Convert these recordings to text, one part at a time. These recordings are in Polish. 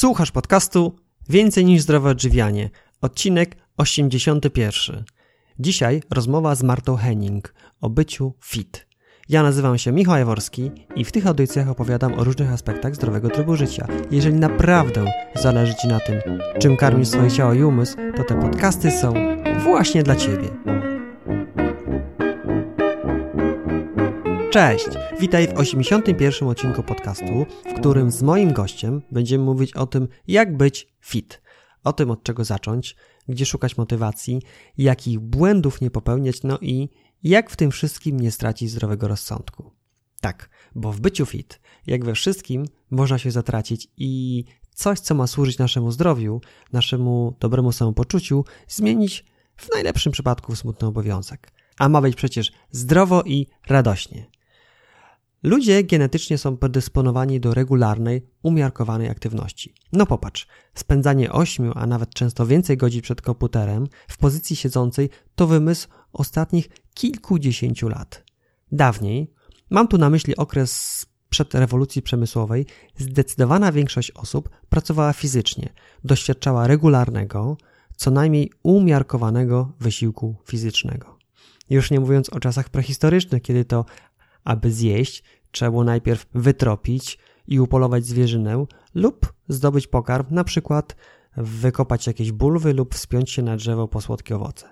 Słuchasz podcastu Więcej niż zdrowe odżywianie, odcinek 81. Dzisiaj rozmowa z Martą Henning o byciu fit. Ja nazywam się Michał Jaworski i w tych audycjach opowiadam o różnych aspektach zdrowego trybu życia. Jeżeli naprawdę zależy Ci na tym, czym karmisz swoje ciało i umysł, to te podcasty są właśnie dla Ciebie. Cześć! Witaj w 81. odcinku podcastu, w którym z moim gościem będziemy mówić o tym, jak być fit. O tym, od czego zacząć, gdzie szukać motywacji, jakich błędów nie popełniać, no i jak w tym wszystkim nie stracić zdrowego rozsądku. Tak, bo w byciu fit, jak we wszystkim, można się zatracić i coś, co ma służyć naszemu zdrowiu, naszemu dobremu samopoczuciu, zmienić w najlepszym przypadku w smutny obowiązek. A ma być przecież zdrowo i radośnie. Ludzie genetycznie są predysponowani do regularnej, umiarkowanej aktywności. No popatrz, spędzanie 8, a nawet często więcej godzin przed komputerem w pozycji siedzącej to wymysł ostatnich kilkudziesięciu lat. Dawniej, mam tu na myśli okres przed rewolucji przemysłowej, zdecydowana większość osób pracowała fizycznie, doświadczała regularnego, co najmniej umiarkowanego wysiłku fizycznego. Już nie mówiąc o czasach prehistorycznych, kiedy to aby zjeść, trzeba najpierw wytropić i upolować zwierzynę lub zdobyć pokarm, na przykład wykopać jakieś bulwy lub wspiąć się na drzewo po słodkie owoce.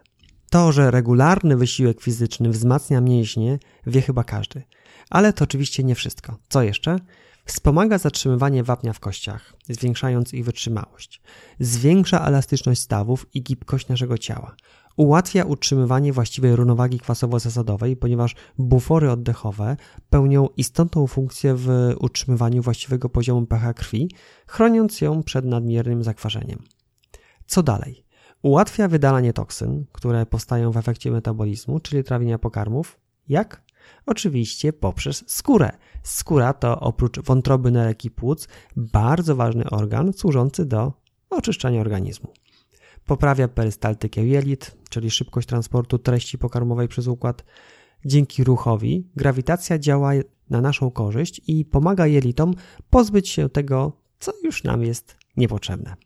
To, że regularny wysiłek fizyczny wzmacnia mięśnie, wie chyba każdy. Ale to oczywiście nie wszystko. Co jeszcze? Wspomaga zatrzymywanie wapnia w kościach, zwiększając ich wytrzymałość. Zwiększa elastyczność stawów i gibkość naszego ciała. Ułatwia utrzymywanie właściwej równowagi kwasowo-zasadowej, ponieważ bufory oddechowe pełnią istotną funkcję w utrzymywaniu właściwego poziomu pH krwi, chroniąc ją przed nadmiernym zakwaszeniem. Co dalej? Ułatwia wydalanie toksyn, które powstają w efekcie metabolizmu, czyli trawienia pokarmów. Jak? Oczywiście poprzez skórę. Skóra to oprócz wątroby, nerek i płuc bardzo ważny organ służący do oczyszczania organizmu. Poprawia perystaltykę jelit, czyli szybkość transportu treści pokarmowej przez układ. Dzięki ruchowi grawitacja działa na naszą korzyść i pomaga jelitom pozbyć się tego, co już nam jest niepotrzebne.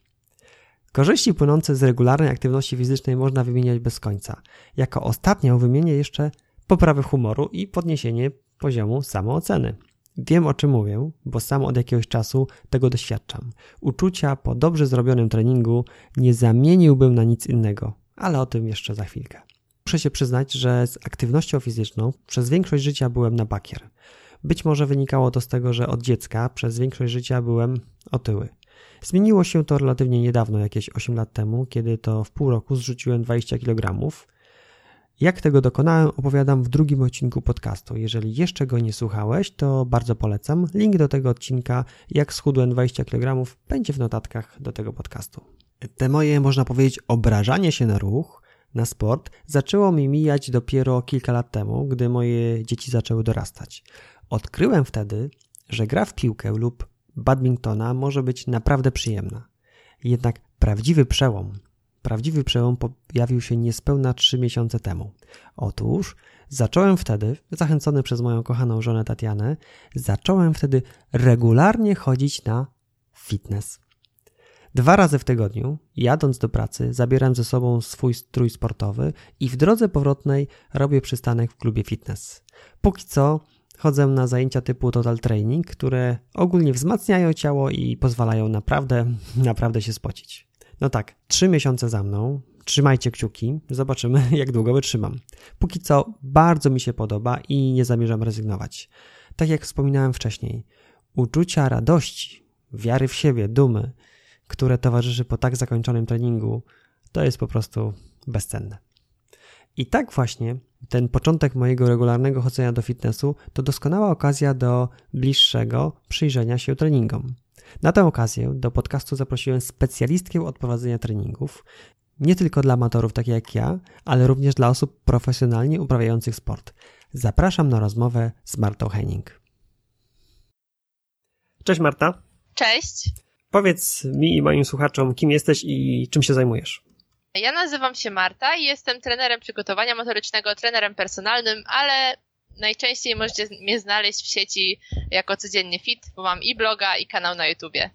Korzyści płynące z regularnej aktywności fizycznej można wymieniać bez końca. Jako ostatnią wymienię jeszcze poprawę humoru i podniesienie poziomu samooceny. Wiem o czym mówię, bo sam od jakiegoś czasu tego doświadczam. Uczucia po dobrze zrobionym treningu nie zamieniłbym na nic innego, ale o tym jeszcze za chwilkę. Muszę się przyznać, że z aktywnością fizyczną przez większość życia byłem na bakier. Być może wynikało to z tego, że od dziecka przez większość życia byłem otyły. Zmieniło się to relatywnie niedawno, jakieś 8 lat temu, kiedy to w pół roku zrzuciłem 20 kg. Jak tego dokonałem, opowiadam w drugim odcinku podcastu. Jeżeli jeszcze go nie słuchałeś, to bardzo polecam. Link do tego odcinka, jak schudłem 20 kg, będzie w notatkach do tego podcastu. Te moje, można powiedzieć, obrażanie się na ruch, na sport, zaczęło mi mijać dopiero kilka lat temu, gdy moje dzieci zaczęły dorastać. Odkryłem wtedy, że gra w piłkę lub badmintona może być naprawdę przyjemna. Jednak prawdziwy przełom, prawdziwy przełom pojawił się niespełna trzy miesiące temu. Otóż zacząłem wtedy, zachęcony przez moją kochaną żonę Tatianę, zacząłem wtedy regularnie chodzić na fitness. Dwa razy w tygodniu, jadąc do pracy, zabieram ze sobą swój strój sportowy i w drodze powrotnej robię przystanek w klubie fitness. Póki co chodzę na zajęcia typu Total Training, które ogólnie wzmacniają ciało i pozwalają naprawdę, naprawdę się spocić. No tak, trzy miesiące za mną, trzymajcie kciuki, zobaczymy jak długo wytrzymam. Póki co bardzo mi się podoba i nie zamierzam rezygnować. Tak jak wspominałem wcześniej, uczucia radości, wiary w siebie, dumy, które towarzyszy po tak zakończonym treningu, to jest po prostu bezcenne. I tak właśnie ten początek mojego regularnego chodzenia do fitnessu to doskonała okazja do bliższego przyjrzenia się treningom. Na tę okazję do podcastu zaprosiłem specjalistkę od prowadzenia treningów, nie tylko dla amatorów takich jak ja, ale również dla osób profesjonalnie uprawiających sport. Zapraszam na rozmowę z Martą Henning. Cześć Marta. Cześć. Powiedz mi i moim słuchaczom, kim jesteś i czym się zajmujesz. Ja nazywam się Marta i jestem trenerem przygotowania motorycznego, trenerem personalnym, ale najczęściej możecie mnie znaleźć w sieci jako codziennie fit, bo mam i bloga, i kanał na YouTubie.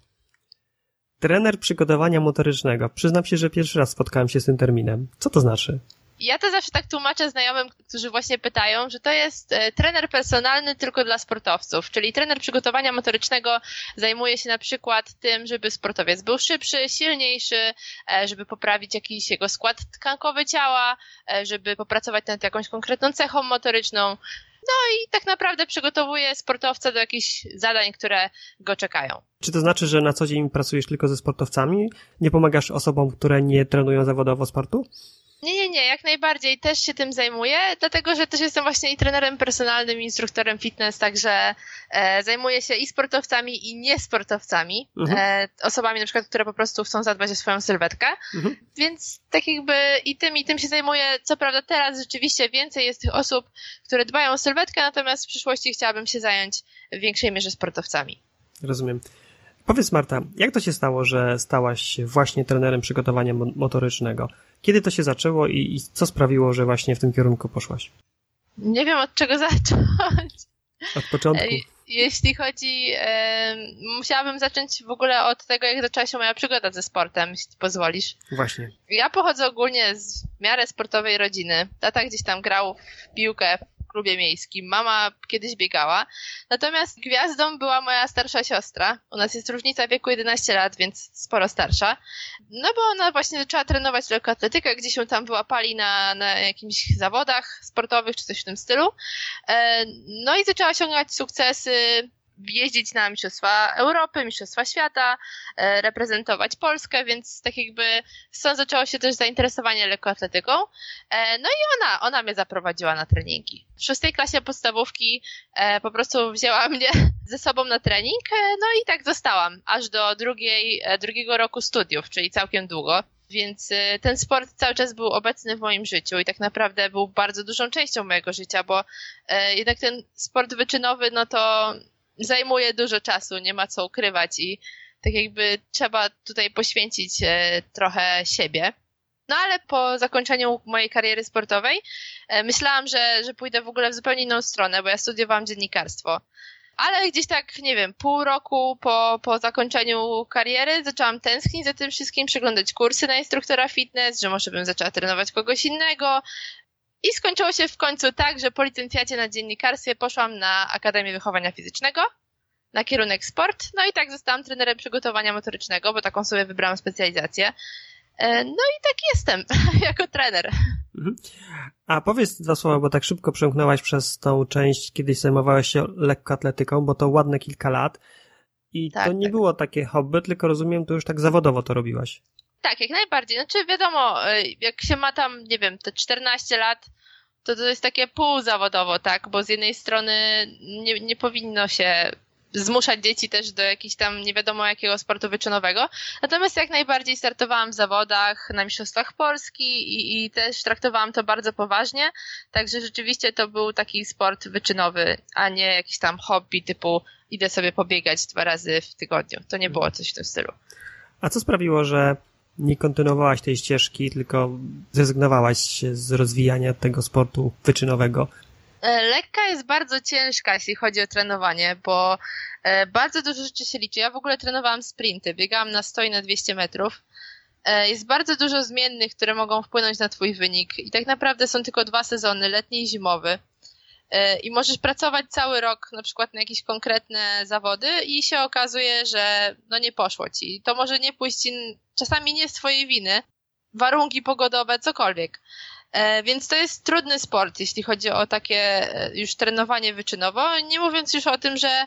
Trener przygotowania motorycznego. Przyznam się, że pierwszy raz spotkałem się z tym terminem. Co to znaczy? Ja to zawsze tak tłumaczę znajomym, którzy właśnie pytają, że to jest e, trener personalny tylko dla sportowców, czyli trener przygotowania motorycznego zajmuje się na przykład tym, żeby sportowiec był szybszy, silniejszy, e, żeby poprawić jakiś jego skład tkankowy ciała, e, żeby popracować nad jakąś konkretną cechą motoryczną. No i tak naprawdę przygotowuje sportowca do jakichś zadań, które go czekają. Czy to znaczy, że na co dzień pracujesz tylko ze sportowcami? Nie pomagasz osobom, które nie trenują zawodowo sportu? Nie, nie, jak najbardziej też się tym zajmuję, dlatego że też jestem właśnie i trenerem personalnym, i instruktorem fitness, także e, zajmuję się i sportowcami, i niesportowcami, mhm. e, osobami na przykład, które po prostu chcą zadbać o swoją sylwetkę, mhm. więc tak jakby i tym, i tym się zajmuję. Co prawda teraz rzeczywiście więcej jest tych osób, które dbają o sylwetkę, natomiast w przyszłości chciałabym się zająć w większej mierze sportowcami. Rozumiem. Powiedz Marta, jak to się stało, że stałaś się właśnie trenerem przygotowania motorycznego? Kiedy to się zaczęło i, i co sprawiło, że właśnie w tym kierunku poszłaś? Nie wiem od czego zacząć. Od początku. Jeśli chodzi, e, musiałabym zacząć w ogóle od tego, jak zaczęła się moja przygoda ze sportem, jeśli pozwolisz. Właśnie. Ja pochodzę ogólnie z w miarę sportowej rodziny. Tata gdzieś tam grał w piłkę klubie miejskim. Mama kiedyś biegała. Natomiast gwiazdą była moja starsza siostra. U nas jest różnica wieku 11 lat, więc sporo starsza. No bo ona właśnie zaczęła trenować lekkoatletykę, gdzieś ją tam wyłapali na, na jakimś zawodach sportowych czy coś w tym stylu. E, no i zaczęła osiągać sukcesy jeździć na Mistrzostwa Europy, Mistrzostwa Świata, e, reprezentować Polskę, więc tak jakby stąd zaczęło się też zainteresowanie lekkoatletyką. E, no i ona, ona mnie zaprowadziła na treningi. W szóstej klasie podstawówki e, po prostu wzięła mnie ze sobą na trening, no i tak zostałam, aż do drugiej, drugiego roku studiów, czyli całkiem długo. Więc ten sport cały czas był obecny w moim życiu i tak naprawdę był bardzo dużą częścią mojego życia, bo jednak ten sport wyczynowy, no to zajmuje dużo czasu, nie ma co ukrywać i tak jakby trzeba tutaj poświęcić e, trochę siebie. No ale po zakończeniu mojej kariery sportowej e, myślałam, że, że pójdę w ogóle w zupełnie inną stronę, bo ja studiowałam dziennikarstwo. Ale gdzieś tak, nie wiem, pół roku po, po zakończeniu kariery zaczęłam tęsknić za tym wszystkim, przeglądać kursy na instruktora fitness, że może bym zaczęła trenować kogoś innego, i skończyło się w końcu tak, że po licencjacie na dziennikarstwie poszłam na Akademię Wychowania Fizycznego, na kierunek sport, no i tak zostałam trenerem przygotowania motorycznego, bo taką sobie wybrałam specjalizację. E, no i tak jestem, jako trener. Mhm. A powiedz dwa słowa, bo tak szybko przemknęłaś przez tą część, kiedyś zajmowałaś się lekkoatletyką, bo to ładne kilka lat. I tak, to nie tak. było takie hobby, tylko rozumiem, to już tak zawodowo to robiłaś. Tak, jak najbardziej. Znaczy wiadomo, e, jak się ma tam, nie wiem, te 14 lat, to to jest takie półzawodowo, tak? Bo z jednej strony nie, nie powinno się zmuszać dzieci też do jakichś tam nie wiadomo jakiego sportu wyczynowego. Natomiast jak najbardziej startowałam w zawodach na Mistrzostwach Polski i, i też traktowałam to bardzo poważnie. Także rzeczywiście to był taki sport wyczynowy, a nie jakiś tam hobby typu idę sobie pobiegać dwa razy w tygodniu. To nie było coś w tym stylu. A co sprawiło, że nie kontynuowałaś tej ścieżki, tylko zrezygnowałaś z rozwijania tego sportu wyczynowego? E, lekka jest bardzo ciężka, jeśli chodzi o trenowanie, bo e, bardzo dużo rzeczy się liczy. Ja w ogóle trenowałam sprinty, biegałam na 100 i na 200 metrów. E, jest bardzo dużo zmiennych, które mogą wpłynąć na twój wynik i tak naprawdę są tylko dwa sezony, letni i zimowy. I możesz pracować cały rok na przykład na jakieś konkretne zawody i się okazuje, że no nie poszło ci. To może nie pójść czasami nie z twojej winy, warunki pogodowe, cokolwiek. E, więc to jest trudny sport, jeśli chodzi o takie e, już trenowanie wyczynowo. Nie mówiąc już o tym, że e,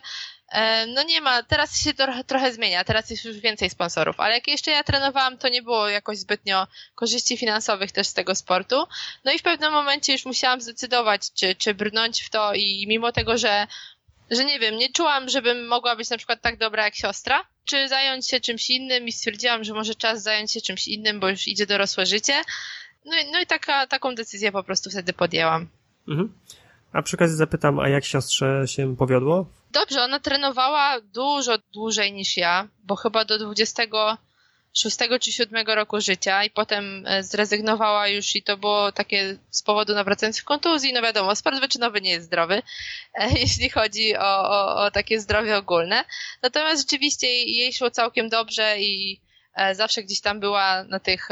no nie ma, teraz się trochę, trochę zmienia, teraz jest już więcej sponsorów, ale jak jeszcze ja trenowałam, to nie było jakoś zbytnio korzyści finansowych też z tego sportu. No i w pewnym momencie już musiałam zdecydować, czy, czy brnąć w to i mimo tego, że, że nie wiem, nie czułam, żebym mogła być na przykład tak dobra jak siostra, czy zająć się czymś innym i stwierdziłam, że może czas zająć się czymś innym, bo już idzie dorosłe życie. No, no i taka, taką decyzję po prostu wtedy podjęłam. Mhm. A przy okazji zapytam, a jak siostrze się powiodło? Dobrze, ona trenowała dużo dłużej niż ja, bo chyba do 20 szóstego czy siódmego roku życia i potem e, zrezygnowała już i to było takie z powodu nawracających kontuzji, no wiadomo, sport wyczynowy nie jest zdrowy, e, jeśli chodzi o, o, o takie zdrowie ogólne. Natomiast rzeczywiście jej szło całkiem dobrze i e, zawsze gdzieś tam była na tych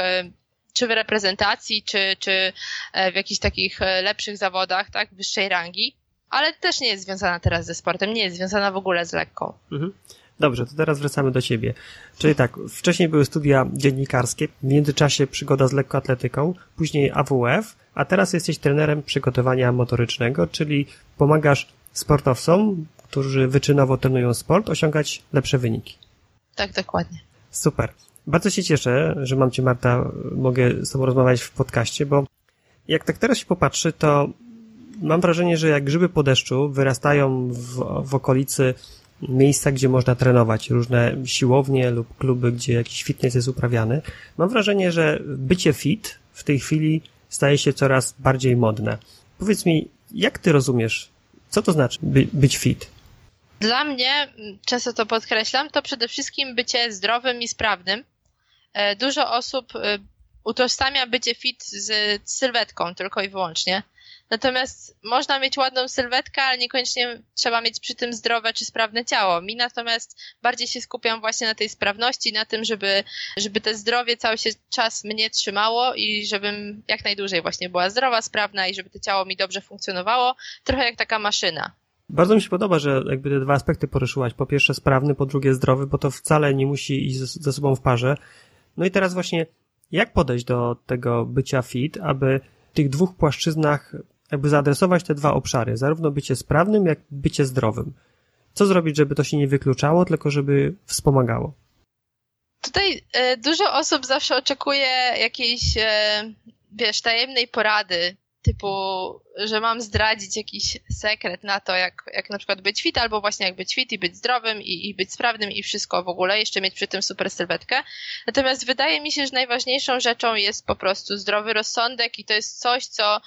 czy w reprezentacji, czy, czy w jakichś takich lepszych zawodach, tak, wyższej rangi, ale też nie jest związana teraz ze sportem, nie jest związana w ogóle z lekką. Mhm. Dobrze, to teraz wracamy do ciebie. Czyli tak, wcześniej były studia dziennikarskie, w międzyczasie przygoda z lekkoatletyką, później AWF, a teraz jesteś trenerem przygotowania motorycznego, czyli pomagasz sportowcom, którzy wyczynowo trenują sport, osiągać lepsze wyniki. Tak, dokładnie. Super. Bardzo się cieszę, że mam Cię, Marta, mogę z Tobą rozmawiać w podcaście, bo jak tak teraz się popatrzy, to mam wrażenie, że jak grzyby po deszczu wyrastają w, w okolicy miejsca, gdzie można trenować, różne siłownie lub kluby, gdzie jakiś fitness jest uprawiany. Mam wrażenie, że bycie fit w tej chwili staje się coraz bardziej modne. Powiedz mi, jak ty rozumiesz, co to znaczy by, być fit? Dla mnie, często to podkreślam, to przede wszystkim bycie zdrowym i sprawnym. E, dużo osób e, utożsamia bycie fit z sylwetką tylko i wyłącznie. Natomiast można mieć ładną sylwetkę, ale niekoniecznie trzeba mieć przy tym zdrowe czy sprawne ciało. Mi natomiast bardziej się skupiam właśnie na tej sprawności, na tym, żeby, żeby te zdrowie cały się czas mnie trzymało i żebym jak najdłużej właśnie była zdrowa, sprawna i żeby to ciało mi dobrze funkcjonowało. Trochę jak taka maszyna. Bardzo mi się podoba, że jakby te dwa aspekty poruszyłaś. Po pierwsze sprawny, po drugie zdrowy, bo to wcale nie musi iść ze sobą w parze. No i teraz właśnie, jak podejść do tego bycia fit, aby w tych dwóch płaszczyznach jakby zaadresować te dwa obszary, zarówno bycie sprawnym, jak bycie zdrowym. Co zrobić, żeby to się nie wykluczało, tylko żeby wspomagało? Tutaj e, dużo osób zawsze oczekuje jakiejś, e, wiesz, tajemnej porady, typu, że mam zdradzić jakiś sekret na to, jak, jak na przykład być fit, albo właśnie jak być fit i być zdrowym i, i być sprawnym i wszystko w ogóle, jeszcze mieć przy tym super sylwetkę. Natomiast wydaje mi się, że najważniejszą rzeczą jest po prostu zdrowy rozsądek i to jest coś, co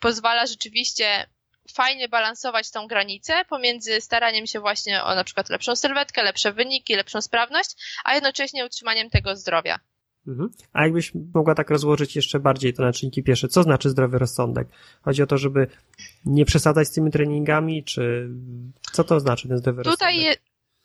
pozwala rzeczywiście fajnie balansować tą granicę pomiędzy staraniem się właśnie o na przykład lepszą sylwetkę, lepsze wyniki, lepszą sprawność, a jednocześnie utrzymaniem tego zdrowia. Mhm. A jakbyś mogła tak rozłożyć jeszcze bardziej to na czynniki pierwsze, co znaczy zdrowy rozsądek? Chodzi o to, żeby nie przesadzać z tymi treningami, czy co to znaczy ten zdrowy tutaj rozsądek? Je,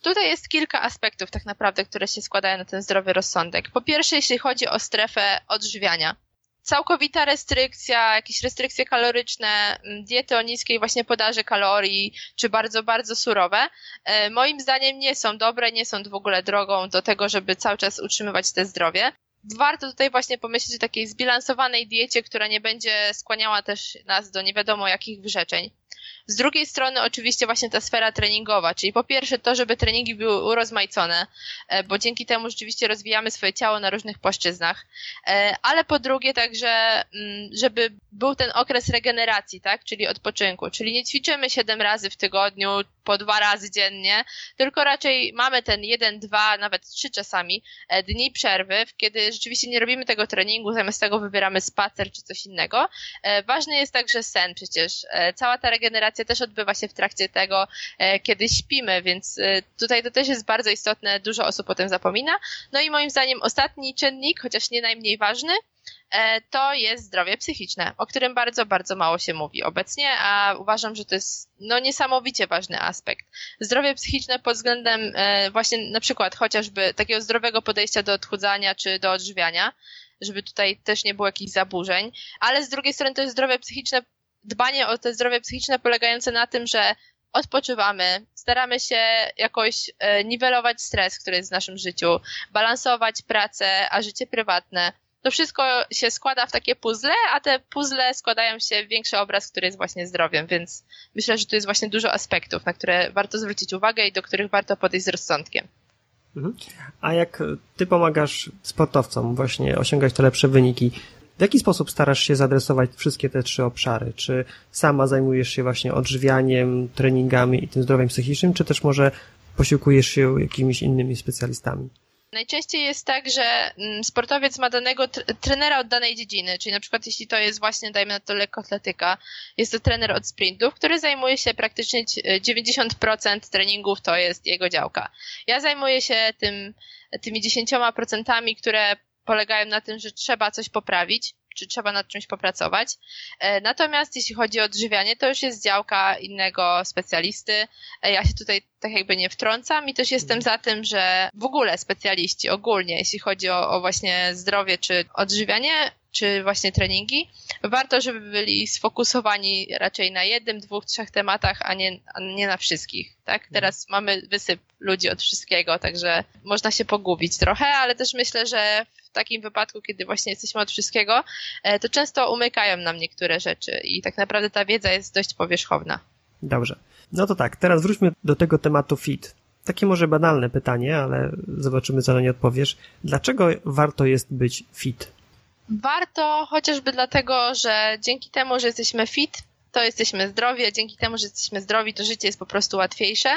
tutaj jest kilka aspektów tak naprawdę, które się składają na ten zdrowy rozsądek. Po pierwsze, jeśli chodzi o strefę odżywiania całkowita restrykcja, jakieś restrykcje kaloryczne, mm, diety o niskiej właśnie podaży kalorii, czy bardzo, bardzo surowe, e, moim zdaniem nie są dobre, nie są w ogóle drogą do tego, żeby cały czas utrzymywać te zdrowie. Warto tutaj właśnie pomyśleć o takiej zbilansowanej diecie, która nie będzie skłaniała też nas do nie wiadomo jakich wyrzeczeń. Z drugiej strony oczywiście właśnie ta sfera treningowa, czyli po pierwsze to, żeby treningi były urozmaicone, e, bo dzięki temu rzeczywiście rozwijamy swoje ciało na różnych płaszczyznach, e, ale po drugie także, mm, żeby był ten okres regeneracji, tak, czyli odpoczynku, czyli nie ćwiczymy siedem razy w tygodniu, po dwa razy dziennie, tylko raczej mamy ten jeden, dwa, nawet trzy czasami e, dni przerwy, kiedy rzeczywiście nie robimy tego treningu, zamiast tego wybieramy spacer czy coś innego. Ważny jest także sen przecież. Cała ta regeneracja też odbywa się w trakcie tego, e, kiedy śpimy, więc e, tutaj to też jest bardzo istotne, dużo osób o tym zapomina. No i moim zdaniem ostatni czynnik, chociaż nie najmniej ważny, e, to jest zdrowie psychiczne, o którym bardzo, bardzo mało się mówi obecnie, a uważam, że to jest no, niesamowicie ważny aspekt. Zdrowie psychiczne pod względem właśnie na przykład chociażby takiego zdrowego podejścia do odchudzania czy do odżywiania, żeby tutaj też nie było jakichś zaburzeń, ale z drugiej strony to jest zdrowie psychiczne dbanie o te zdrowie psychiczne polegające na tym, że odpoczywamy, staramy się jakoś e, niwelować stres, który jest w naszym życiu, balansować pracę, a życie prywatne. To wszystko się składa w takie puzzle, a te puzzle składają się w większy obraz, który jest właśnie zdrowiem, więc myślę, że tu jest właśnie dużo aspektów, na które warto zwrócić uwagę i do których warto podejść z rozsądkiem. Mhm. A jak ty pomagasz sportowcom właśnie osiągać te lepsze wyniki, w jaki sposób starasz się zadresować wszystkie te trzy obszary? Czy sama zajmujesz się właśnie odżywianiem, treningami i tym zdrowiem psychicznym, czy też może posiłkujesz się jakimiś innymi specjalistami? Najczęściej jest tak, że mm, sportowiec ma danego trenera od danej dziedziny, czyli na przykład jeśli to jest właśnie, dajmy na to lekkoatletyka, jest to trener od sprintów, który zajmuje się praktycznie 90% treningów, to jest jego działka. Ja zajmuję się tym, tymi 10%, które polegają na tym, że trzeba coś poprawić, czy trzeba nad czymś popracować. E, natomiast jeśli chodzi o odżywianie, to już jest działka innego specjalisty. E, ja się tutaj tak jakby nie wtrącam i też jestem za tym, że w ogóle specjaliści ogólnie, jeśli chodzi o, o właśnie zdrowie czy odżywianie, czy właśnie treningi, warto, żeby byli sfokusowani raczej na jednym, dwóch, trzech tematach, a nie, a nie na wszystkich. Tak? Mhm. Teraz mamy wysyp ludzi od wszystkiego, także można się pogubić trochę, ale też myślę, że w takim wypadku, kiedy właśnie jesteśmy od wszystkiego, e, to często umykają nam niektóre rzeczy i tak naprawdę ta wiedza jest dość powierzchowna. Dobrze. No to tak, teraz wróćmy do tego tematu fit. Takie może banalne pytanie, ale zobaczymy, co na nie odpowiesz. Dlaczego warto jest być fit? Warto chociażby dlatego, że dzięki temu, że jesteśmy fit, to jesteśmy zdrowi, a dzięki temu, że jesteśmy zdrowi, to życie jest po prostu łatwiejsze.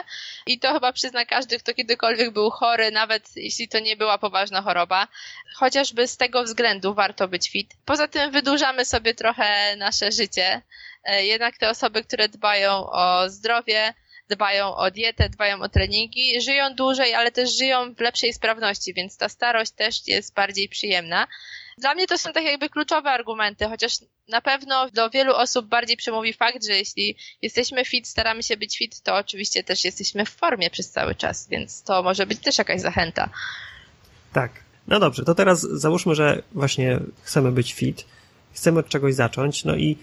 I to chyba przyzna każdy, kto kiedykolwiek był chory, nawet jeśli to nie była poważna choroba. Chociażby z tego względu warto być fit. Poza tym wydłużamy sobie trochę nasze życie. E, jednak te osoby, które dbają o zdrowie, dbają o dietę, dbają o treningi, żyją dłużej, ale też żyją w lepszej sprawności, więc ta starość też jest bardziej przyjemna. Dla mnie to są tak jakby kluczowe argumenty, chociaż na pewno do wielu osób bardziej przemówi fakt, że jeśli jesteśmy fit, staramy się być fit, to oczywiście też jesteśmy w formie przez cały czas, więc to może być też jakaś zachęta. Tak. No dobrze, to teraz załóżmy, że właśnie chcemy być fit, chcemy od czegoś zacząć, no i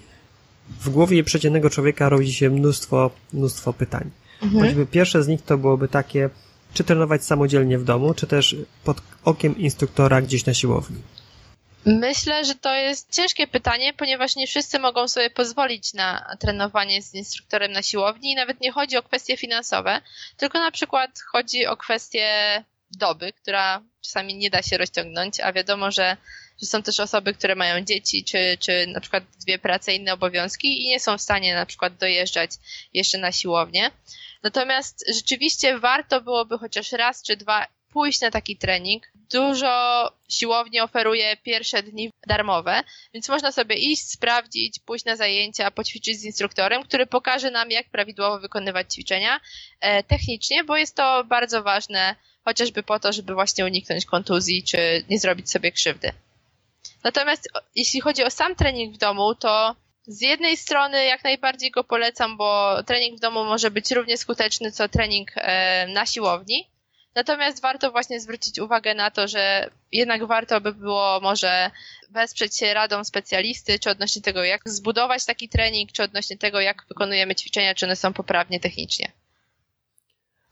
w głowie przeciętnego człowieka rodzi się mnóstwo, mnóstwo pytań. Mhm. Choćby pierwsze z nich to byłoby takie, czy trenować samodzielnie w domu, czy też pod okiem instruktora gdzieś na siłowni. Myślę, że to jest ciężkie pytanie, ponieważ nie wszyscy mogą sobie pozwolić na trenowanie z instruktorem na siłowni i nawet nie chodzi o kwestie finansowe, tylko na przykład chodzi o kwestię doby, która czasami nie da się rozciągnąć, a wiadomo, że, że są też osoby, które mają dzieci, czy, czy na przykład dwie prace, inne obowiązki i nie są w stanie na przykład dojeżdżać jeszcze na siłownię. Natomiast rzeczywiście warto byłoby chociaż raz czy dwa pójść na taki trening. Dużo siłowni oferuje pierwsze dni darmowe, więc można sobie iść, sprawdzić, pójść na zajęcia, poćwiczyć z instruktorem, który pokaże nam, jak prawidłowo wykonywać ćwiczenia e, technicznie, bo jest to bardzo ważne, chociażby po to, żeby właśnie uniknąć kontuzji, czy nie zrobić sobie krzywdy. Natomiast jeśli chodzi o sam trening w domu, to z jednej strony jak najbardziej go polecam, bo trening w domu może być równie skuteczny co trening e, na siłowni. Natomiast warto właśnie zwrócić uwagę na to, że jednak warto by było może wesprzeć się radą specjalisty, czy odnośnie tego, jak zbudować taki trening, czy odnośnie tego, jak wykonujemy ćwiczenia, czy one są poprawnie technicznie.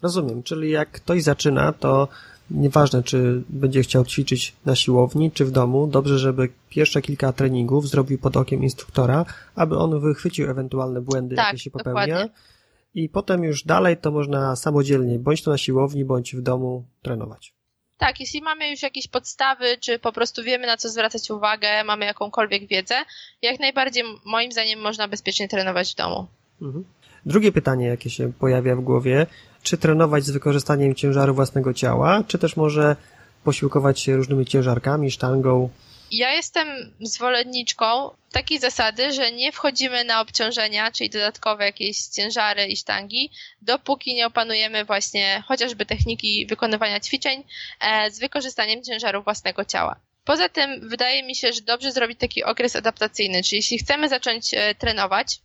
Rozumiem, czyli jak ktoś zaczyna, to nieważne, czy będzie chciał ćwiczyć na siłowni, czy w domu, dobrze, żeby pierwsze kilka treningów zrobił pod okiem instruktora, aby on wychwycił ewentualne błędy, tak, jakie się popełnia. Dokładnie i potem już dalej to można samodzielnie, bądź to na siłowni, bądź w domu trenować. Tak, jeśli mamy już jakieś podstawy, czy po prostu wiemy na co zwracać uwagę, mamy jakąkolwiek wiedzę, jak najbardziej moim zdaniem można bezpiecznie trenować w domu. Mhm. Drugie pytanie, jakie się pojawia w głowie, czy trenować z wykorzystaniem ciężaru własnego ciała, czy też może posiłkować się różnymi ciężarkami, sztangą? Ja jestem zwolenniczką takiej zasady, że nie wchodzimy na obciążenia, czyli dodatkowe jakieś ciężary i sztangi, dopóki nie opanujemy właśnie chociażby techniki wykonywania ćwiczeń e, z wykorzystaniem ciężaru własnego ciała. Poza tym wydaje mi się, że dobrze zrobić taki okres adaptacyjny, czyli jeśli chcemy zacząć e, trenować,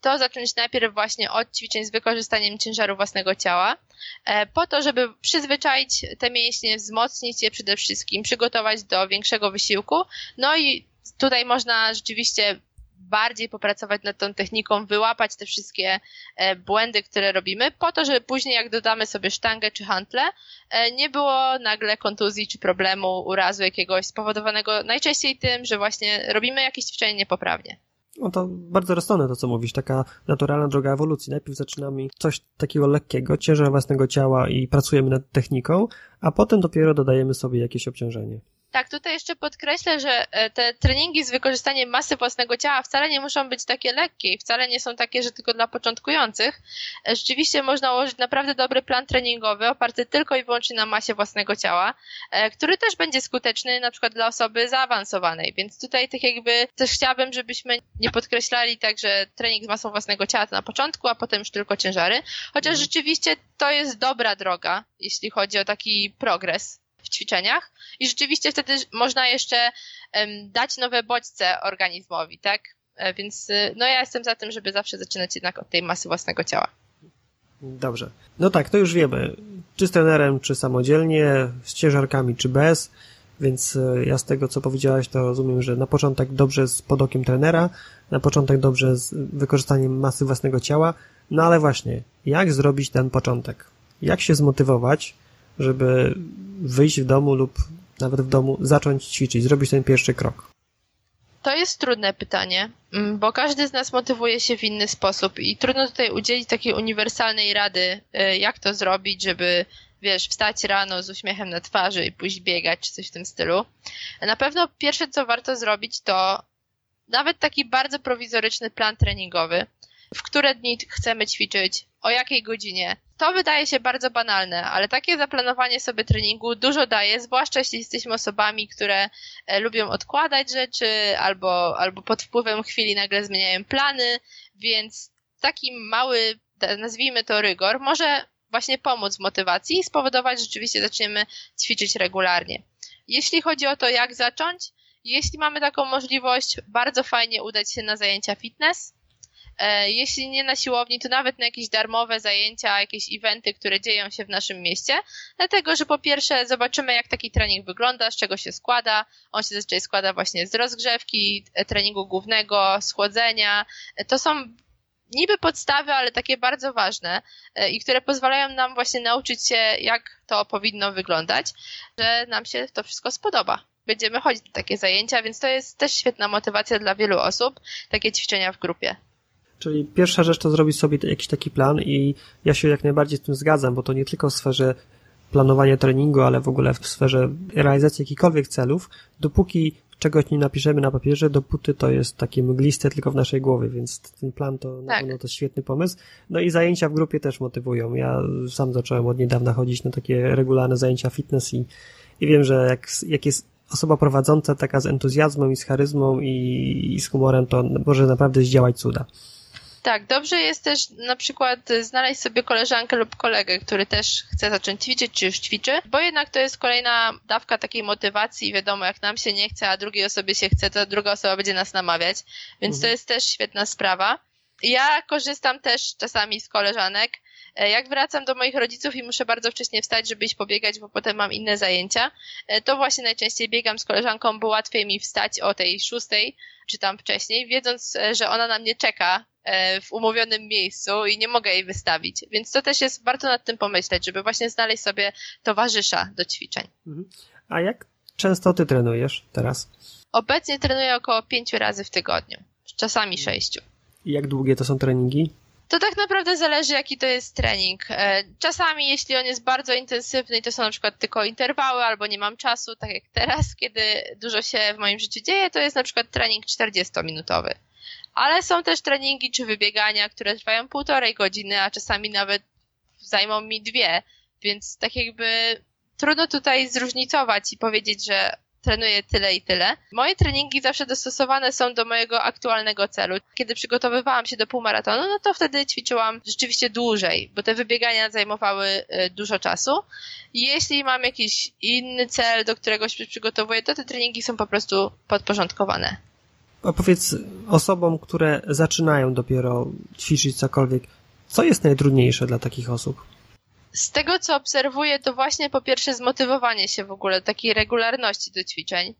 to zacząć najpierw właśnie od ćwiczeń z wykorzystaniem ciężaru własnego ciała, e, po to, żeby przyzwyczaić te mięśnie, wzmocnić je przede wszystkim, przygotować do większego wysiłku. No i tutaj można rzeczywiście bardziej popracować nad tą techniką, wyłapać te wszystkie e, błędy, które robimy, po to, żeby później jak dodamy sobie sztangę czy hantle, e, nie było nagle kontuzji czy problemu, urazu jakiegoś spowodowanego najczęściej tym, że właśnie robimy jakieś ćwiczenie niepoprawnie. No to bardzo rozsądne to, co mówisz, taka naturalna droga ewolucji. Najpierw zaczynamy coś takiego lekkiego, ciężar własnego ciała i pracujemy nad techniką, a potem dopiero dodajemy sobie jakieś obciążenie. Tak, tutaj jeszcze podkreślę, że e, te treningi z wykorzystaniem masy własnego ciała wcale nie muszą być takie lekkie i wcale nie są takie, że tylko dla początkujących. E, rzeczywiście można ułożyć naprawdę dobry plan treningowy oparty tylko i wyłącznie na masie własnego ciała, e, który też będzie skuteczny na przykład dla osoby zaawansowanej. Więc tutaj tak jakby też chciałabym, żebyśmy nie podkreślali tak, że trening z masą własnego ciała to na początku, a potem już tylko ciężary. Chociaż mhm. rzeczywiście to jest dobra droga, jeśli chodzi o taki progres w ćwiczeniach i rzeczywiście wtedy można jeszcze dać nowe bodźce organizmowi, tak? E, więc y, no ja jestem za tym, żeby zawsze zaczynać jednak od tej masy własnego ciała. Dobrze. No tak, to już wiemy. Czy z trenerem, czy samodzielnie, z ciężarkami, czy bez. Więc e, ja z tego, co powiedziałaś, to rozumiem, że na początek dobrze z pod okiem trenera, na początek dobrze z wykorzystaniem masy własnego ciała. No ale właśnie, jak zrobić ten początek? Jak się zmotywować, żeby wyjść w domu lub nawet w domu zacząć ćwiczyć, zrobić ten pierwszy krok? To jest trudne pytanie, mm, bo każdy z nas motywuje się w inny sposób i trudno tutaj udzielić takiej uniwersalnej rady, y, jak to zrobić, żeby wiesz, wstać rano z uśmiechem na twarzy i pójść biegać, czy coś w tym stylu. Na pewno pierwsze, co warto zrobić, to nawet taki bardzo prowizoryczny plan treningowy, w które dni chcemy ćwiczyć, o jakiej godzinie. To wydaje się bardzo banalne, ale takie zaplanowanie sobie treningu dużo daje, zwłaszcza jeśli jesteśmy osobami, które e, lubią odkładać rzeczy albo, albo pod wpływem chwili nagle zmieniają plany, więc taki mały, nazwijmy to rygor, może właśnie pomóc w motywacji i spowodować, że rzeczywiście zaczniemy ćwiczyć regularnie. Jeśli chodzi o to, jak zacząć, jeśli mamy taką możliwość, bardzo fajnie udać się na zajęcia fitness, jeśli nie na siłowni, to nawet na jakieś darmowe zajęcia, jakieś eventy, które dzieją się w naszym mieście. Dlatego, że po pierwsze zobaczymy, jak taki trening wygląda, z czego się składa. On się zazwyczaj składa właśnie z rozgrzewki, e, treningu głównego, schłodzenia. E, to są niby podstawy, ale takie bardzo ważne i które pozwalają nam właśnie nauczyć się, jak to powinno wyglądać, że nam się to wszystko spodoba. Będziemy chodzić na takie zajęcia, więc to jest też świetna motywacja dla wielu osób, takie ćwiczenia w grupie. Czyli pierwsza rzecz to zrobić sobie jakiś taki plan i ja się jak najbardziej z tym zgadzam, bo to nie tylko w sferze planowania treningu, ale w ogóle w sferze realizacji jakichkolwiek celów, dopóki czegoś nie napiszemy na papierze, dopóty to jest takie mgliste tylko w naszej głowie, więc ten plan to na tak. pewno to świetny pomysł. No i zajęcia w grupie też motywują. Ja sam zacząłem od niedawna chodzić na takie regularne zajęcia fitness i, i wiem, że jak, jak jest osoba prowadząca taka z entuzjazmem i z charyzmą i, i z humorem, to może naprawdę zdziałać cuda. Tak, dobrze jest też na przykład znaleźć sobie koleżankę lub kolegę, który też chce zacząć ćwiczyć, czy już ćwiczy, bo jednak to jest kolejna dawka takiej motywacji. Wiadomo, jak nam się nie chce, a drugiej osobie się chce, to druga osoba będzie nas namawiać, więc mhm. to jest też świetna sprawa. Ja korzystam też czasami z koleżanek. E, jak wracam do moich rodziców i muszę bardzo wcześnie wstać, żeby iść pobiegać, bo potem mam inne zajęcia, e, to właśnie najczęściej biegam z koleżanką, bo łatwiej mi wstać o tej szóstej, czy tam wcześniej, wiedząc, e, że ona na mnie czeka w umówionym miejscu i nie mogę jej wystawić. Więc to też jest, warto nad tym pomyśleć, żeby właśnie znaleźć sobie towarzysza do ćwiczeń. Mhm. A jak często ty trenujesz teraz? Obecnie trenuję około pięciu razy w tygodniu, czasami sześciu. I jak długie to są treningi? To tak naprawdę zależy, jaki to jest trening. E, czasami, jeśli on jest bardzo intensywny, to są na przykład tylko interwały, albo nie mam czasu, tak jak teraz, kiedy dużo się w moim życiu dzieje, to jest na przykład trening 40-minutowy ale są też treningi czy wybiegania, które trwają półtorej godziny, a czasami nawet zajmą mi dwie, więc tak jakby trudno tutaj zróżnicować i powiedzieć, że trenuję tyle i tyle. Moje treningi zawsze dostosowane są do mojego aktualnego celu. Kiedy przygotowywałam się do półmaratonu, no to wtedy ćwiczyłam rzeczywiście dłużej, bo te wybiegania zajmowały y, dużo czasu. Jeśli mam jakiś inny cel, do którego się przygotowuję, to te treningi są po prostu podporządkowane opowiedz osobom, które zaczynają dopiero ćwiczyć cokolwiek, co jest najtrudniejsze dla takich osób? Z tego, co obserwuję, to właśnie po pierwsze zmotywowanie się w ogóle, takiej regularności do ćwiczeń.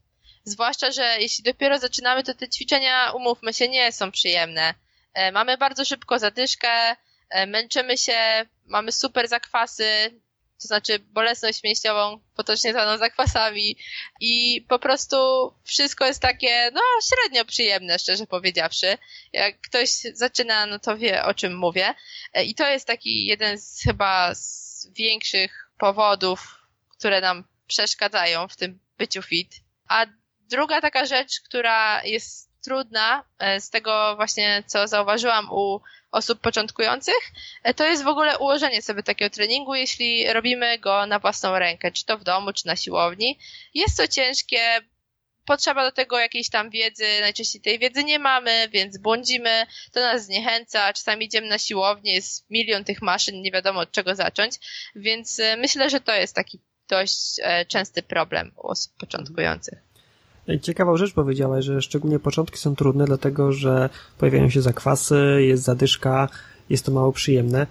Zwłaszcza, że jeśli dopiero zaczynamy, to te ćwiczenia, umówmy się, nie są przyjemne. E, mamy bardzo szybko zadyszkę, e, męczymy się, mamy super zakwasy, to znaczy bolesność mięśniową, potocznie zwaną zakwasami i po prostu wszystko jest takie, no średnio przyjemne, szczerze powiedziawszy. Jak ktoś zaczyna, no to wie o czym mówię. E, I to jest taki jeden z chyba z większych powodów, które nam przeszkadzają w tym byciu fit. A druga taka rzecz, która jest trudna e, z tego właśnie, co zauważyłam u osób początkujących, e, to jest w ogóle ułożenie sobie takiego treningu, jeśli robimy go na własną rękę, czy to w domu, czy na siłowni. Jest to ciężkie, potrzeba do tego jakiejś tam wiedzy, najczęściej tej wiedzy nie mamy, więc błądzimy, to nas zniechęca, czasami idziemy na siłownię, jest milion tych maszyn, nie wiadomo od czego zacząć, więc e, myślę, że to jest taki dość częsty problem u osób początkujących. Ciekawą rzecz powiedziałaś, że szczególnie początki są trudne, dlatego że pojawiają się zakwasy, jest zadyszka, jest to mało przyjemne.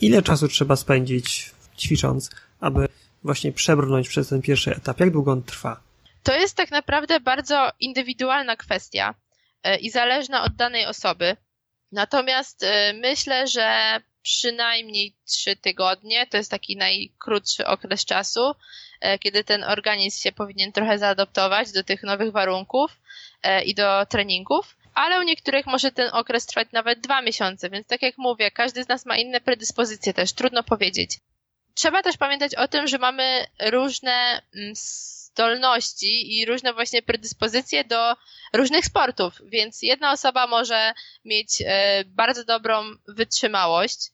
Ile czasu trzeba spędzić ćwicząc, aby właśnie przebrnąć przez ten pierwszy etap? Jak długo on trwa? To jest tak naprawdę bardzo indywidualna kwestia e, i zależna od danej osoby. Natomiast e, myślę, że przynajmniej trzy tygodnie to jest taki najkrótszy okres czasu, kiedy ten organizm się powinien trochę zaadoptować do tych nowych warunków e, i do treningów. Ale u niektórych może ten okres trwać nawet dwa miesiące, więc tak jak mówię, każdy z nas ma inne predyspozycje też, trudno powiedzieć. Trzeba też pamiętać o tym, że mamy różne mm, zdolności i różne właśnie predyspozycje do różnych sportów, więc jedna osoba może mieć e, bardzo dobrą wytrzymałość, E,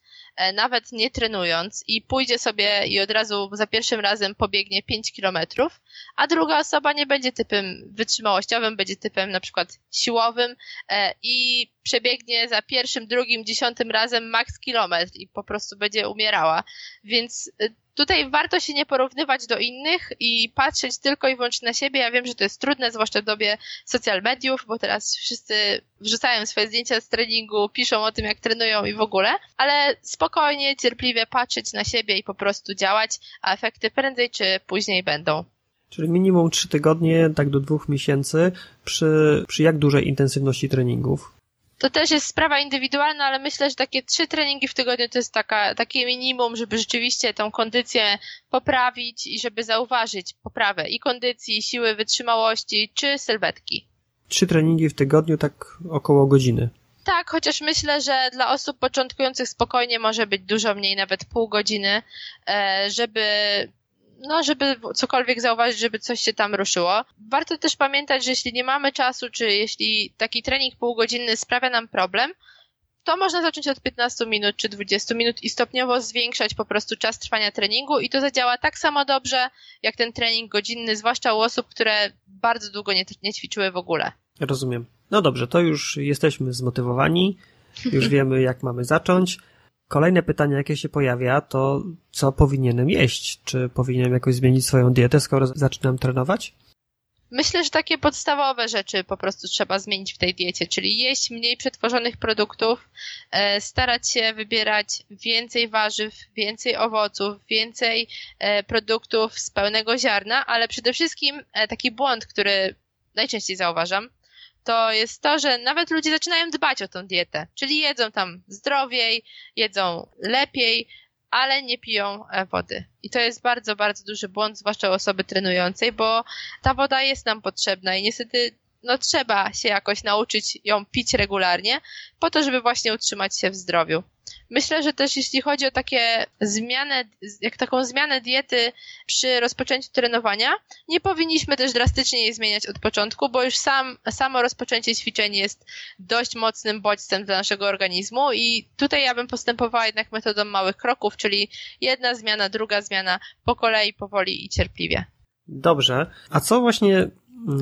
nawet nie trenując i pójdzie sobie i od razu za pierwszym razem pobiegnie 5 kilometrów, a druga osoba nie będzie typem wytrzymałościowym, będzie typem na przykład siłowym e, i przebiegnie za pierwszym, drugim, dziesiątym razem max kilometr i po prostu będzie umierała. Więc e, tutaj warto się nie porównywać do innych i patrzeć tylko i wyłącznie na siebie. Ja wiem, że to jest trudne, zwłaszcza w dobie social mediów, bo teraz wszyscy wrzucają swoje zdjęcia z treningu, piszą o tym, jak trenują i w ogóle, ale spokojnie, cierpliwie patrzeć na siebie i po prostu działać, a efekty prędzej czy później będą. Czyli minimum 3 tygodnie, tak do dwóch miesięcy, przy, przy jak dużej intensywności treningów? To też jest sprawa indywidualna, ale myślę, że takie trzy treningi w tygodniu to jest taka, takie minimum, żeby rzeczywiście tą kondycję poprawić i żeby zauważyć poprawę i kondycji, i siły wytrzymałości, czy sylwetki. Trzy treningi w tygodniu, tak około godziny. Tak, chociaż myślę, że dla osób początkujących spokojnie może być dużo mniej, nawet pół godziny, e, żeby no, żeby cokolwiek zauważyć, żeby coś się tam ruszyło. Warto też pamiętać, że jeśli nie mamy czasu, czy jeśli taki trening półgodzinny sprawia nam problem, to można zacząć od 15 minut czy 20 minut i stopniowo zwiększać po prostu czas trwania treningu i to zadziała tak samo dobrze, jak ten trening godzinny, zwłaszcza u osób, które bardzo długo nie, nie ćwiczyły w ogóle. Rozumiem. No dobrze, to już jesteśmy zmotywowani, już wiemy jak mamy zacząć. Kolejne pytanie, jakie się pojawia, to co powinienem jeść? Czy powinienem jakoś zmienić swoją dietę, skoro zaczynam trenować? Myślę, że takie podstawowe rzeczy po prostu trzeba zmienić w tej diecie, czyli jeść mniej przetworzonych produktów, e, starać się wybierać więcej warzyw, więcej owoców, więcej e, produktów z pełnego ziarna, ale przede wszystkim e, taki błąd, który najczęściej zauważam, to jest to, że nawet ludzie zaczynają dbać o tą dietę, czyli jedzą tam zdrowiej, jedzą lepiej, ale nie piją e, wody. I to jest bardzo, bardzo duży błąd, zwłaszcza u osoby trenującej, bo ta woda jest nam potrzebna i niestety no trzeba się jakoś nauczyć ją pić regularnie, po to, żeby właśnie utrzymać się w zdrowiu. Myślę, że też jeśli chodzi o takie zmianę, jak taką zmianę diety przy rozpoczęciu trenowania, nie powinniśmy też drastycznie jej zmieniać od początku, bo już sam, samo rozpoczęcie ćwiczeń jest dość mocnym bodźcem dla naszego organizmu i tutaj ja bym postępowała jednak metodą małych kroków, czyli jedna zmiana, druga zmiana, po kolei, powoli i cierpliwie. Dobrze. A co właśnie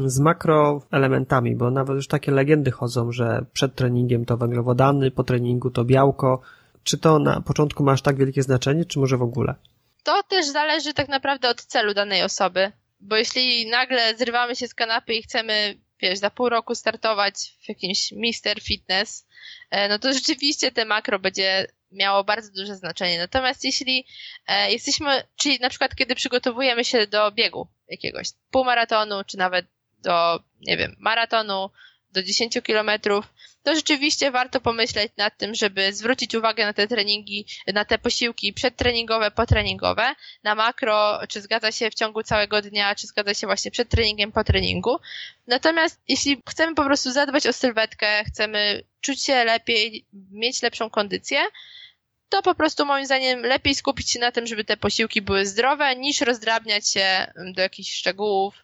z makroelementami, bo nawet już takie legendy chodzą, że przed treningiem to węglowodany, po treningu to białko. Czy to na początku ma aż tak wielkie znaczenie, czy może w ogóle? To też zależy tak naprawdę od celu danej osoby, bo jeśli nagle zrywamy się z kanapy i chcemy, wiesz, za pół roku startować w jakimś Mister Fitness, e, no to rzeczywiście te makro będzie miało bardzo duże znaczenie. Natomiast jeśli e, jesteśmy, czyli na przykład kiedy przygotowujemy się do biegu jakiegoś półmaratonu, czy nawet do, nie wiem, maratonu, do 10 kilometrów, to rzeczywiście warto pomyśleć nad tym, żeby zwrócić uwagę na te treningi, na te posiłki przedtreningowe, potreningowe, na makro, czy zgadza się w ciągu całego dnia, czy zgadza się właśnie przed treningiem, po treningu. Natomiast jeśli chcemy po prostu zadbać o sylwetkę, chcemy czuć się lepiej, mieć lepszą kondycję, to po prostu moim zdaniem lepiej skupić się na tym, żeby te posiłki były zdrowe, niż rozdrabniać się do jakichś szczegółów.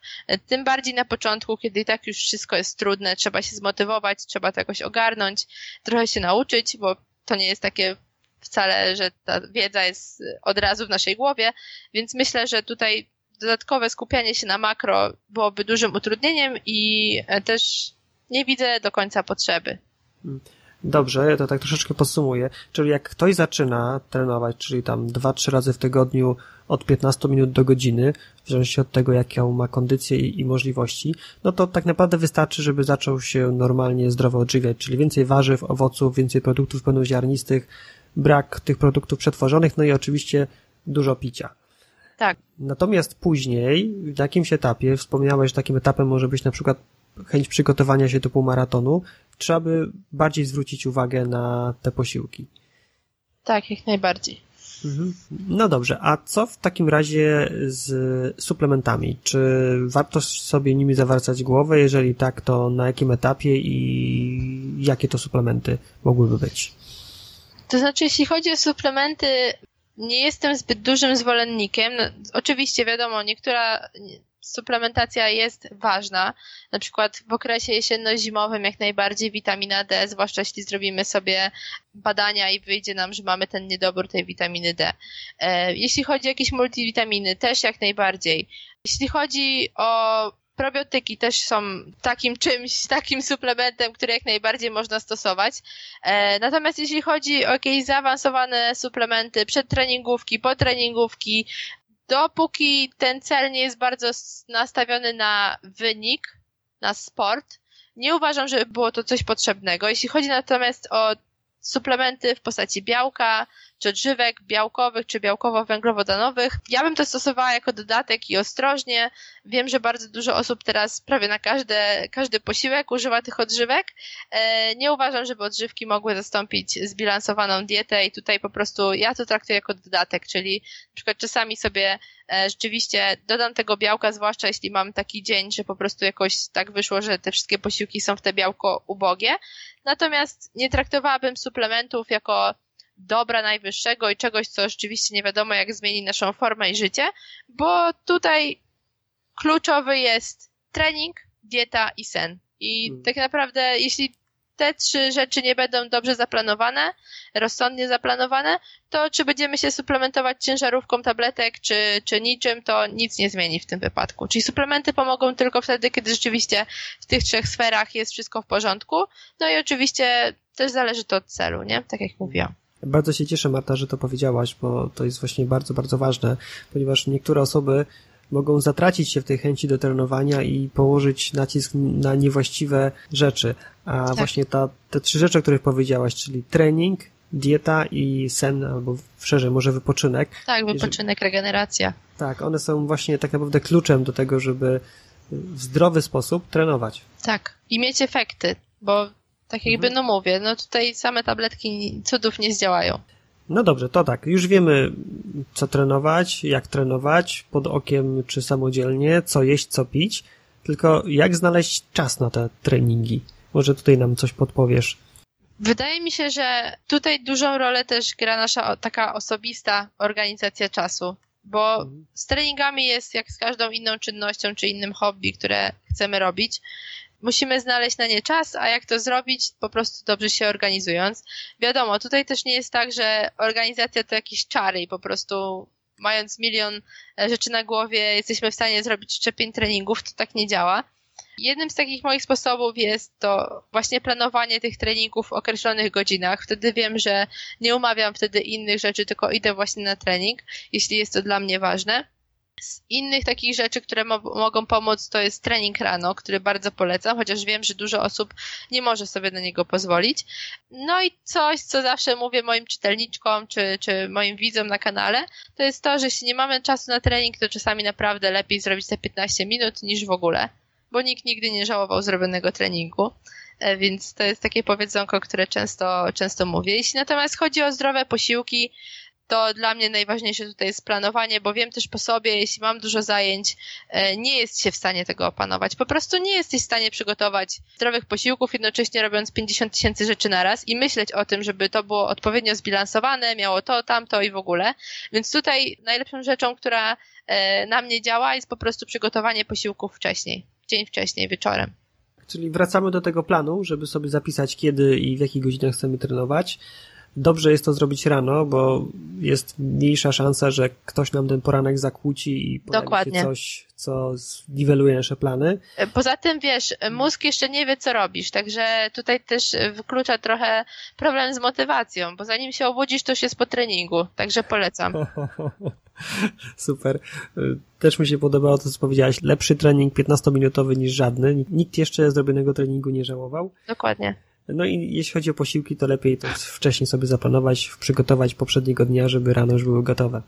Tym bardziej na początku, kiedy i tak już wszystko jest trudne, trzeba się zmotywować, trzeba to jakoś ogarnąć, trochę się nauczyć, bo to nie jest takie wcale, że ta wiedza jest od razu w naszej głowie, więc myślę, że tutaj dodatkowe skupianie się na makro byłoby dużym utrudnieniem i też nie widzę do końca potrzeby. Dobrze, ja to tak troszeczkę podsumuję. Czyli jak ktoś zaczyna trenować, czyli tam 2-3 razy w tygodniu od 15 minut do godziny, w zależności od tego, jaką ma kondycję i, i, możliwości, no to tak naprawdę wystarczy, żeby zaczął się normalnie zdrowo odżywiać, czyli więcej warzyw, owoców, więcej produktów pełnoziarnistych, brak tych produktów przetworzonych, no i oczywiście dużo picia. Tak. Natomiast później, w jakimś etapie, wspomniałeś, że takim etapem może być na przykład chęć przygotowania się do półmaratonu, trzeba by bardziej zwrócić uwagę na te posiłki. Tak, jak najbardziej. Mhm. No dobrze, a co w takim razie z suplementami? Czy warto sobie nimi zawracać głowę? Jeżeli tak, to na jakim etapie i jakie to suplementy mogłyby być? To znaczy, jeśli chodzi o suplementy, nie jestem zbyt dużym zwolennikiem. No, oczywiście, wiadomo, niektóra suplementacja jest ważna. Na przykład w okresie jesienno-zimowym jak najbardziej witamina D, zwłaszcza jeśli zrobimy sobie badania i wyjdzie nam, że mamy ten niedobór tej witaminy D. E, jeśli chodzi o jakieś multivitaminy, też jak najbardziej. Jeśli chodzi o probiotyki też są takim czymś, takim suplementem, który jak najbardziej można stosować. E, natomiast jeśli chodzi o jakieś zaawansowane suplementy, przedtreningówki, potreningówki, dopóki ten cel nie jest bardzo nastawiony na wynik, na sport, nie uważam, że było to coś potrzebnego. Jeśli chodzi natomiast o suplementy w postaci białka, czy odżywek białkowych, czy białkowo-węglowodanowych. Ja bym to stosowała jako dodatek i ostrożnie. Wiem, że bardzo dużo osób teraz prawie na każde, każdy posiłek używa tych odżywek. E, nie uważam, żeby odżywki mogły zastąpić zbilansowaną dietę i tutaj po prostu ja to traktuję jako dodatek, czyli na przykład czasami sobie rzeczywiście dodam tego białka, zwłaszcza jeśli mam taki dzień, że po prostu jakoś tak wyszło, że te wszystkie posiłki są w te białko ubogie. Natomiast nie traktowałabym suplementów jako dobra najwyższego i czegoś, co rzeczywiście nie wiadomo jak zmieni naszą formę i życie, bo tutaj kluczowy jest trening, dieta i sen. I hmm. tak naprawdę, jeśli te trzy rzeczy nie będą dobrze zaplanowane, rozsądnie zaplanowane, to czy będziemy się suplementować ciężarówką tabletek, czy, czy niczym, to nic nie zmieni w tym wypadku. Czyli suplementy pomogą tylko wtedy, kiedy rzeczywiście w tych trzech sferach jest wszystko w porządku. No i oczywiście też zależy to od celu, nie? Tak jak mówiłam. Bardzo się cieszę, Marta, że to powiedziałaś, bo to jest właśnie bardzo, bardzo ważne, ponieważ niektóre osoby mogą zatracić się w tej chęci do trenowania i położyć nacisk na niewłaściwe rzeczy. A tak. właśnie ta, te trzy rzeczy, o których powiedziałaś, czyli trening, dieta i sen, albo szerzej może wypoczynek. Tak, wypoczynek, regeneracja. Tak, one są właśnie tak naprawdę kluczem do tego, żeby w zdrowy sposób trenować. Tak, i mieć efekty, bo tak jakby, mhm. no mówię, no tutaj same tabletki cudów nie zdziałają. No dobrze, to tak. Już wiemy, co trenować, jak trenować, pod okiem czy samodzielnie, co jeść, co pić. Tylko jak znaleźć czas na te treningi? Może tutaj nam coś podpowiesz. Wydaje mi się, że tutaj dużą rolę też gra nasza taka osobista organizacja czasu, bo mhm. z treningami jest jak z każdą inną czynnością czy innym hobby, które chcemy robić musimy znaleźć na nie czas, a jak to zrobić? Po prostu dobrze się organizując. Wiadomo, tutaj też nie jest tak, że organizacja to jakieś czary i po prostu mając milion e, rzeczy na głowie jesteśmy w stanie zrobić szczepień treningów, to tak nie działa. Jednym z takich moich sposobów jest to właśnie planowanie tych treningów w określonych godzinach. Wtedy wiem, że nie umawiam wtedy innych rzeczy, tylko idę właśnie na trening, jeśli jest to dla mnie ważne. Z innych takich rzeczy, które mo mogą pomóc, to jest trening rano, który bardzo polecam, chociaż wiem, że dużo osób nie może sobie na niego pozwolić. No i coś, co zawsze mówię moim czytelniczkom czy, czy moim widzom na kanale, to jest to, że jeśli nie mamy czasu na trening, to czasami naprawdę lepiej zrobić te 15 minut niż w ogóle, bo nikt nigdy nie żałował zrobionego treningu. E, więc to jest takie powiedzonko, które często, często mówię. Jeśli natomiast chodzi o zdrowe posiłki, to dla mnie najważniejsze tutaj jest planowanie, bo wiem też po sobie, jeśli mam dużo zajęć, e, nie jest się w stanie tego opanować. Po prostu nie jesteś w stanie przygotować zdrowych posiłków, jednocześnie robiąc 50 tysięcy rzeczy na raz i myśleć o tym, żeby to było odpowiednio zbilansowane, miało to, tamto i w ogóle. Więc tutaj najlepszą rzeczą, która e, na mnie działa, jest po prostu przygotowanie posiłków wcześniej, dzień wcześniej, wieczorem. Czyli wracamy do tego planu, żeby sobie zapisać kiedy i w jakich godzinach chcemy trenować dobrze jest to zrobić rano, bo jest mniejsza szansa, że ktoś nam ten poranek zakłóci i pojawi Dokładnie. się coś, co zniweluje nasze plany. Poza tym, wiesz, mózg jeszcze nie wie, co robisz, także tutaj też wyklucza trochę problem z motywacją, bo zanim się obudzisz, to już jest po treningu, także polecam. Super. Też mi się podobało to, co powiedziałaś. Lepszy trening 15-minutowy niż żadny. Nikt jeszcze zrobionego treningu nie żałował. Dokładnie. No i jeśli chodzi o posiłki, to lepiej to wcześniej sobie zaplanować, przygotować poprzedniego dnia, żeby rano już były gotowe.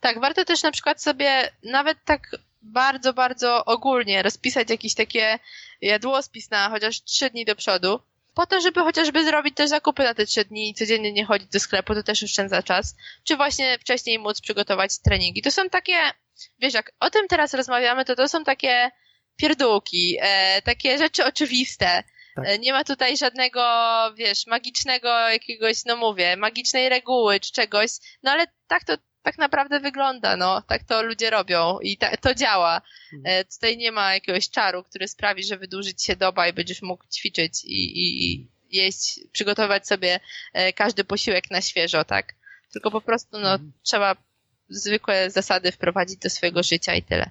Tak, warto też na przykład sobie nawet tak bardzo, bardzo ogólnie rozpisać jakiś takie jadłospis na chociaż trzy dni do przodu, po to, żeby chociażby zrobić też zakupy na te trzy dni i codziennie nie chodzić do sklepu, to też oszczędza czas, czy właśnie wcześniej móc przygotować treningi. To są takie, wiesz, jak o tym teraz rozmawiamy, to to są takie pierdółki, e, takie rzeczy oczywiste, tak. E, nie ma tutaj żadnego, wiesz, magicznego jakiegoś, no mówię, magicznej reguły czy czegoś, no ale tak to tak naprawdę wygląda, no. Tak to ludzie robią i ta, to działa. Mhm. E, tutaj nie ma jakiegoś czaru, który sprawi, że wydłuży ci się doba i będziesz mógł ćwiczyć i, i, i jeść, przygotować sobie e, każdy posiłek na świeżo, tak? Tylko po prostu, no, mhm. trzeba zwykłe zasady wprowadzić do swojego życia i tyle.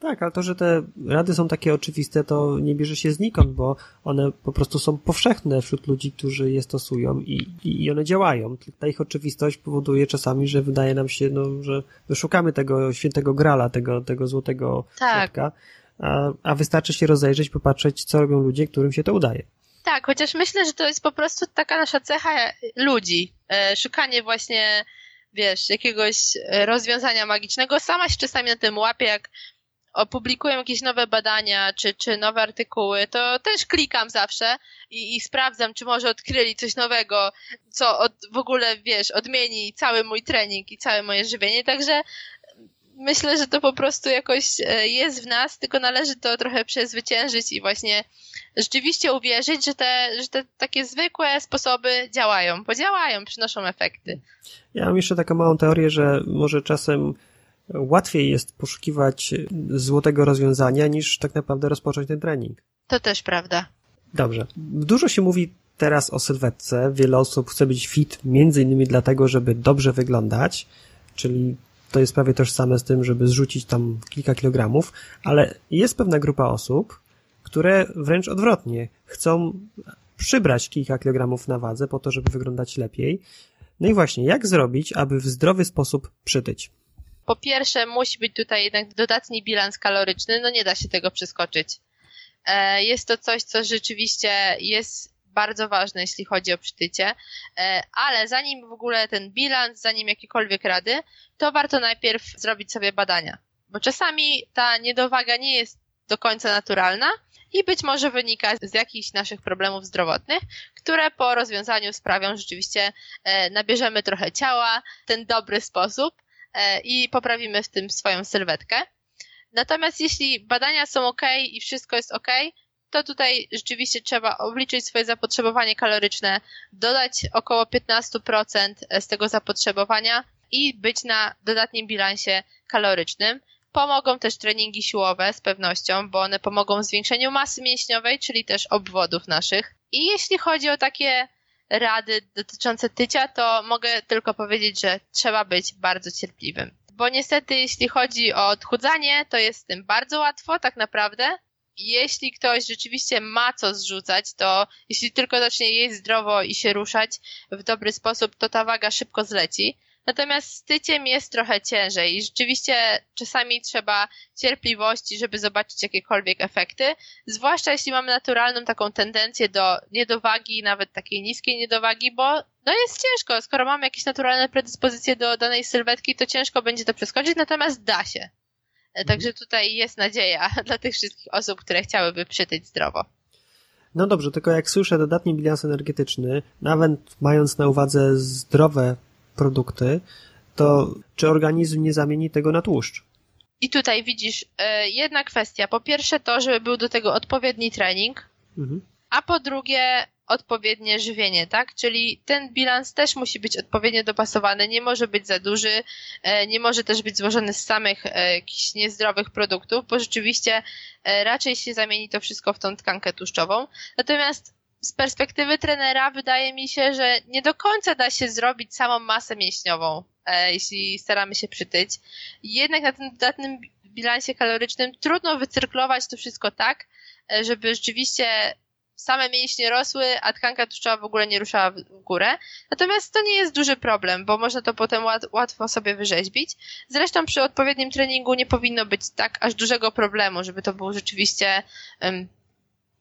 Tak, ale to, że te rady są takie oczywiste, to nie bierze się znikąd, bo one po prostu są powszechne wśród ludzi, którzy je stosują i, i, one działają. Ta ich oczywistość powoduje czasami, że wydaje nam się, no, że szukamy tego świętego grala, tego, tego złotego tak. środka, a, a wystarczy się rozejrzeć, popatrzeć, co robią ludzie, którym się to udaje. Tak, chociaż myślę, że to jest po prostu taka nasza cecha ludzi. E, szukanie właśnie, wiesz, jakiegoś rozwiązania magicznego. Sama się czasami na tym łapię, jak opublikują jakieś nowe badania czy, czy nowe artykuły, to też klikam zawsze i, i sprawdzam, czy może odkryli coś nowego, co od, w ogóle, wiesz, odmieni cały mój trening i całe moje żywienie, także myślę, że to po prostu jakoś e, jest w nas, tylko należy to trochę przezwyciężyć i właśnie rzeczywiście uwierzyć, że te, że te takie zwykłe sposoby działają, bo działają, przynoszą efekty. Ja mam jeszcze taką małą teorię, że może czasem łatwiej jest poszukiwać złotego rozwiązania niż tak naprawdę rozpocząć ten trening. To też prawda. Dobrze. Dużo się mówi teraz o sylwetce. Wiele osób chce być fit, między innymi dlatego, żeby dobrze wyglądać, czyli to jest prawie tożsame z tym, żeby zrzucić tam kilka kilogramów, ale jest pewna grupa osób, które wręcz odwrotnie chcą przybrać kilka kilogramów na wadze po to, żeby wyglądać lepiej. No i właśnie, jak zrobić, aby w zdrowy sposób przytyć? Po pierwsze musi być tutaj jednak dodatni bilans kaloryczny, no nie da się tego przeskoczyć. E, jest to coś, co rzeczywiście jest bardzo ważne, jeśli chodzi o przytycie, e, ale zanim w ogóle ten bilans, zanim jakiekolwiek rady, to warto najpierw zrobić sobie badania, bo czasami ta niedowaga nie jest do końca naturalna i być może wynika z jakichś naszych problemów zdrowotnych, które po rozwiązaniu sprawią, że rzeczywiście e, nabierzemy trochę ciała w ten dobry sposób, i poprawimy w tym swoją sylwetkę. Natomiast jeśli badania są ok i wszystko jest ok, to tutaj rzeczywiście trzeba obliczyć swoje zapotrzebowanie kaloryczne, dodać około 15% z tego zapotrzebowania i być na dodatnim bilansie kalorycznym. Pomogą też treningi siłowe z pewnością, bo one pomogą w zwiększeniu masy mięśniowej, czyli też obwodów naszych. I jeśli chodzi o takie rady dotyczące tycia, to mogę tylko powiedzieć, że trzeba być bardzo cierpliwym. Bo niestety, jeśli chodzi o odchudzanie, to jest z tym bardzo łatwo, tak naprawdę. Jeśli ktoś rzeczywiście ma co zrzucać, to jeśli tylko zacznie jeść zdrowo i się ruszać w dobry sposób, to ta waga szybko zleci. Natomiast z tyciem jest trochę ciężej i rzeczywiście czasami trzeba cierpliwości, żeby zobaczyć jakiekolwiek efekty, zwłaszcza jeśli mamy naturalną taką tendencję do niedowagi, nawet takiej niskiej niedowagi, bo no jest ciężko, skoro mamy jakieś naturalne predyspozycje do danej sylwetki, to ciężko będzie to przeskoczyć, natomiast da się. E, także mhm. tutaj jest nadzieja dla tych wszystkich osób, które chciałyby przytyć zdrowo. No dobrze, tylko jak słyszę dodatni bilans energetyczny, nawet mając na uwadze zdrowe produkty, to czy organizm nie zamieni tego na tłuszcz? I tutaj widzisz e, jedna kwestia. Po pierwsze to, żeby był do tego odpowiedni trening, mhm. a po drugie odpowiednie żywienie, tak? Czyli ten bilans też musi być odpowiednio dopasowany, nie może być za duży, e, nie może też być złożony z samych e, jakichś niezdrowych produktów, bo rzeczywiście raczej się zamieni to wszystko w tą tkankę tłuszczową. Natomiast z perspektywy trenera wydaje mi się, że nie do końca da się zrobić samą masę mięśniową, jeśli staramy się przytyć. Jednak na tym dodatnym bilansie kalorycznym trudno wycyrklować to wszystko tak, żeby rzeczywiście same mięśnie rosły, a tkanka tłuszczowa w ogóle nie ruszała w górę. Natomiast to nie jest duży problem, bo można to potem łat, łatwo sobie wyrzeźbić. Zresztą przy odpowiednim treningu nie powinno być tak aż dużego problemu, żeby to był rzeczywiście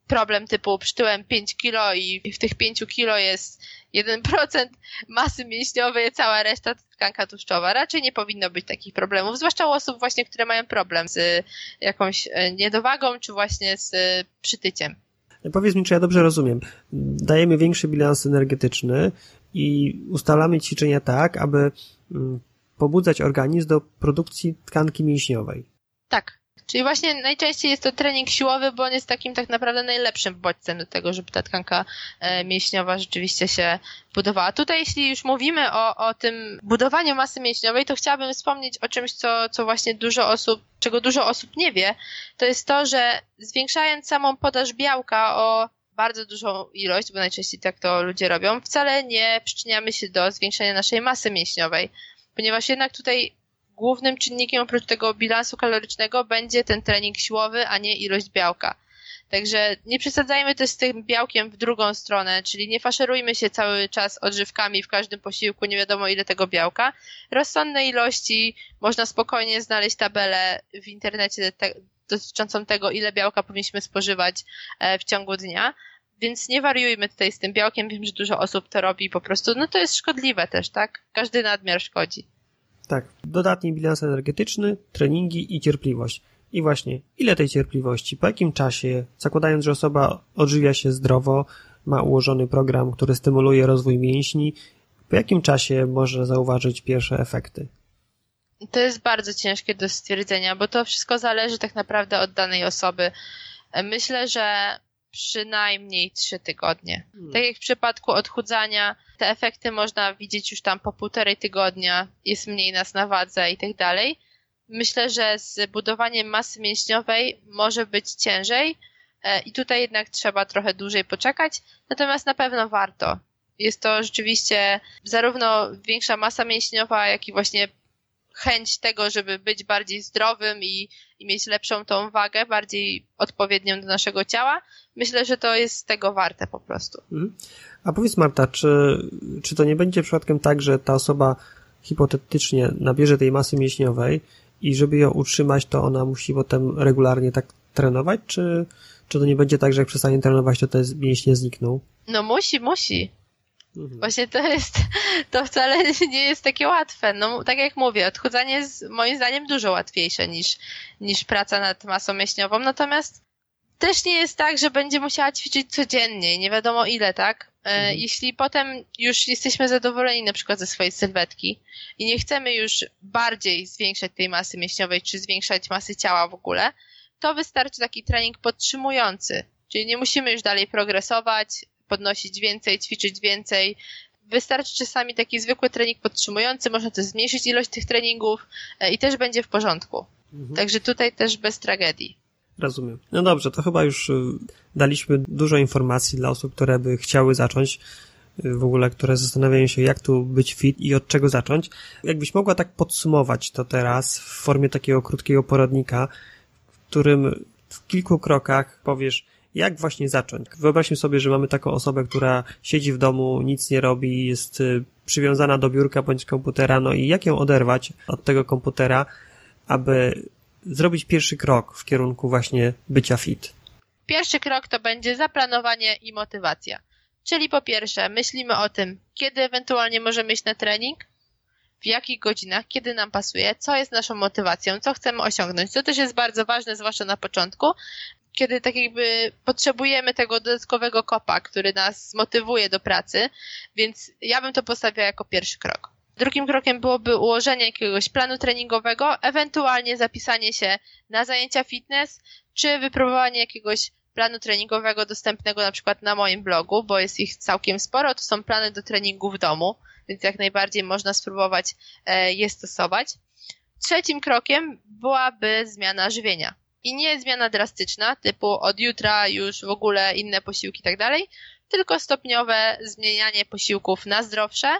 problem typu przytyłem 5 kilo i w tych 5 kilo jest 1% masy mięśniowej, cała reszta to tkanka tłuszczowa. Raczej nie powinno być takich problemów, zwłaszcza u osób właśnie, które mają problem z jakąś e, niedowagą, czy właśnie z przytyciem. Powiedz mi, czy ja dobrze rozumiem. Dajemy większy bilans energetyczny i ustalamy ćwiczenia tak, aby mm, pobudzać organizm do produkcji tkanki mięśniowej. Tak. Czyli właśnie najczęściej jest to trening siłowy, bo on jest takim tak naprawdę najlepszym bodźcem do tego, żeby ta tkanka e, mięśniowa rzeczywiście się budowała. Tutaj jeśli już mówimy o, o tym budowaniu masy mięśniowej, to chciałabym wspomnieć o czymś, co, co właśnie dużo osób, czego dużo osób nie wie, to jest to, że zwiększając samą podaż białka o bardzo dużą ilość, bo najczęściej tak to ludzie robią, wcale nie przyczyniamy się do zwiększenia naszej masy mięśniowej, ponieważ jednak tutaj głównym czynnikiem oprócz tego bilansu kalorycznego będzie ten trening siłowy, a nie ilość białka. Także nie przesadzajmy też z tym białkiem w drugą stronę, czyli nie faszerujmy się cały czas odżywkami w każdym posiłku, nie wiadomo ile tego białka. Rozsądne ilości, można spokojnie znaleźć tabelę w internecie te, dotyczącą tego, ile białka powinniśmy spożywać e, w ciągu dnia. Więc nie wariujmy tutaj z tym białkiem. Wiem, że dużo osób to robi po prostu. No to jest szkodliwe też, tak? Każdy nadmiar szkodzi. Tak, dodatni bilans energetyczny, treningi i cierpliwość. I właśnie, ile tej cierpliwości, po jakim czasie, zakładając, że osoba odżywia się zdrowo, ma ułożony program, który stymuluje rozwój mięśni, po jakim czasie może zauważyć pierwsze efekty? To jest bardzo ciężkie do stwierdzenia, bo to wszystko zależy tak naprawdę od danej osoby. Myślę, że przynajmniej trzy tygodnie. Hmm. Tak jak w przypadku odchudzania, te efekty można widzieć już tam po półtorej tygodnia, jest mniej nas na wadze i tak dalej. Myślę, że z budowaniem masy mięśniowej może być ciężej e, i tutaj jednak trzeba trochę dłużej poczekać, natomiast na pewno warto. Jest to rzeczywiście zarówno większa masa mięśniowa, jak i właśnie chęć tego, żeby być bardziej zdrowym i, i mieć lepszą tą wagę, bardziej odpowiednią do naszego ciała, myślę, że to jest tego warte po prostu. Mhm. A powiedz Marta, czy, czy to nie będzie przypadkiem tak, że ta osoba hipotetycznie nabierze tej masy mięśniowej i żeby ją utrzymać, to ona musi potem regularnie tak trenować, czy, czy to nie będzie tak, że jak przestanie trenować, to te mięśnie znikną? No musi, musi. Mhm. Właśnie to jest, to wcale nie jest takie łatwe. No, tak jak mówię, odchudzanie jest moim zdaniem dużo łatwiejsze niż, niż praca nad masą mięśniową, natomiast też nie jest tak, że będzie musiała ćwiczyć codziennie, nie wiadomo ile, tak? E, mhm. Jeśli potem już jesteśmy zadowoleni na przykład ze swojej sylwetki i nie chcemy już bardziej zwiększać tej masy mięśniowej, czy zwiększać masy ciała w ogóle, to wystarczy taki trening podtrzymujący. Czyli nie musimy już dalej progresować, podnosić więcej, ćwiczyć więcej. Wystarczy czasami taki zwykły trening podtrzymujący, można też zmniejszyć ilość tych treningów e, i też będzie w porządku. Mhm. Także tutaj też bez tragedii. Rozumiem. No dobrze, to chyba już y, daliśmy dużo informacji dla osób, które by chciały zacząć, y, w ogóle, które zastanawiają się, jak tu być fit i od czego zacząć. Jakbyś mogła tak podsumować to teraz w formie takiego krótkiego poradnika, w którym w kilku krokach powiesz, jak właśnie zacząć? Wyobraźmy sobie, że mamy taką osobę, która siedzi w domu, nic nie robi, jest y, przywiązana do biurka bądź komputera, no i jak ją oderwać od tego komputera, aby zrobić pierwszy krok w kierunku właśnie bycia fit? Pierwszy krok to będzie zaplanowanie i motywacja. Czyli po pierwsze, myślimy o tym, kiedy ewentualnie możemy iść na trening, w jakich godzinach, kiedy nam pasuje, co jest naszą motywacją, co chcemy osiągnąć. To też jest bardzo ważne, zwłaszcza na początku, kiedy tak jakby potrzebujemy tego dodatkowego kopa, który nas zmotywuje do pracy, więc ja bym to postawiła jako pierwszy krok. Drugim krokiem byłoby ułożenie jakiegoś planu treningowego, ewentualnie zapisanie się na zajęcia fitness, czy wypróbowanie jakiegoś planu treningowego dostępnego na przykład na moim blogu, bo jest ich całkiem sporo. To są plany do treningu w domu, więc jak najbardziej można spróbować e, je stosować. Trzecim krokiem byłaby zmiana żywienia. I nie zmiana drastyczna, typu od jutra już w ogóle inne posiłki i tak dalej, tylko stopniowe zmienianie posiłków na zdrowsze.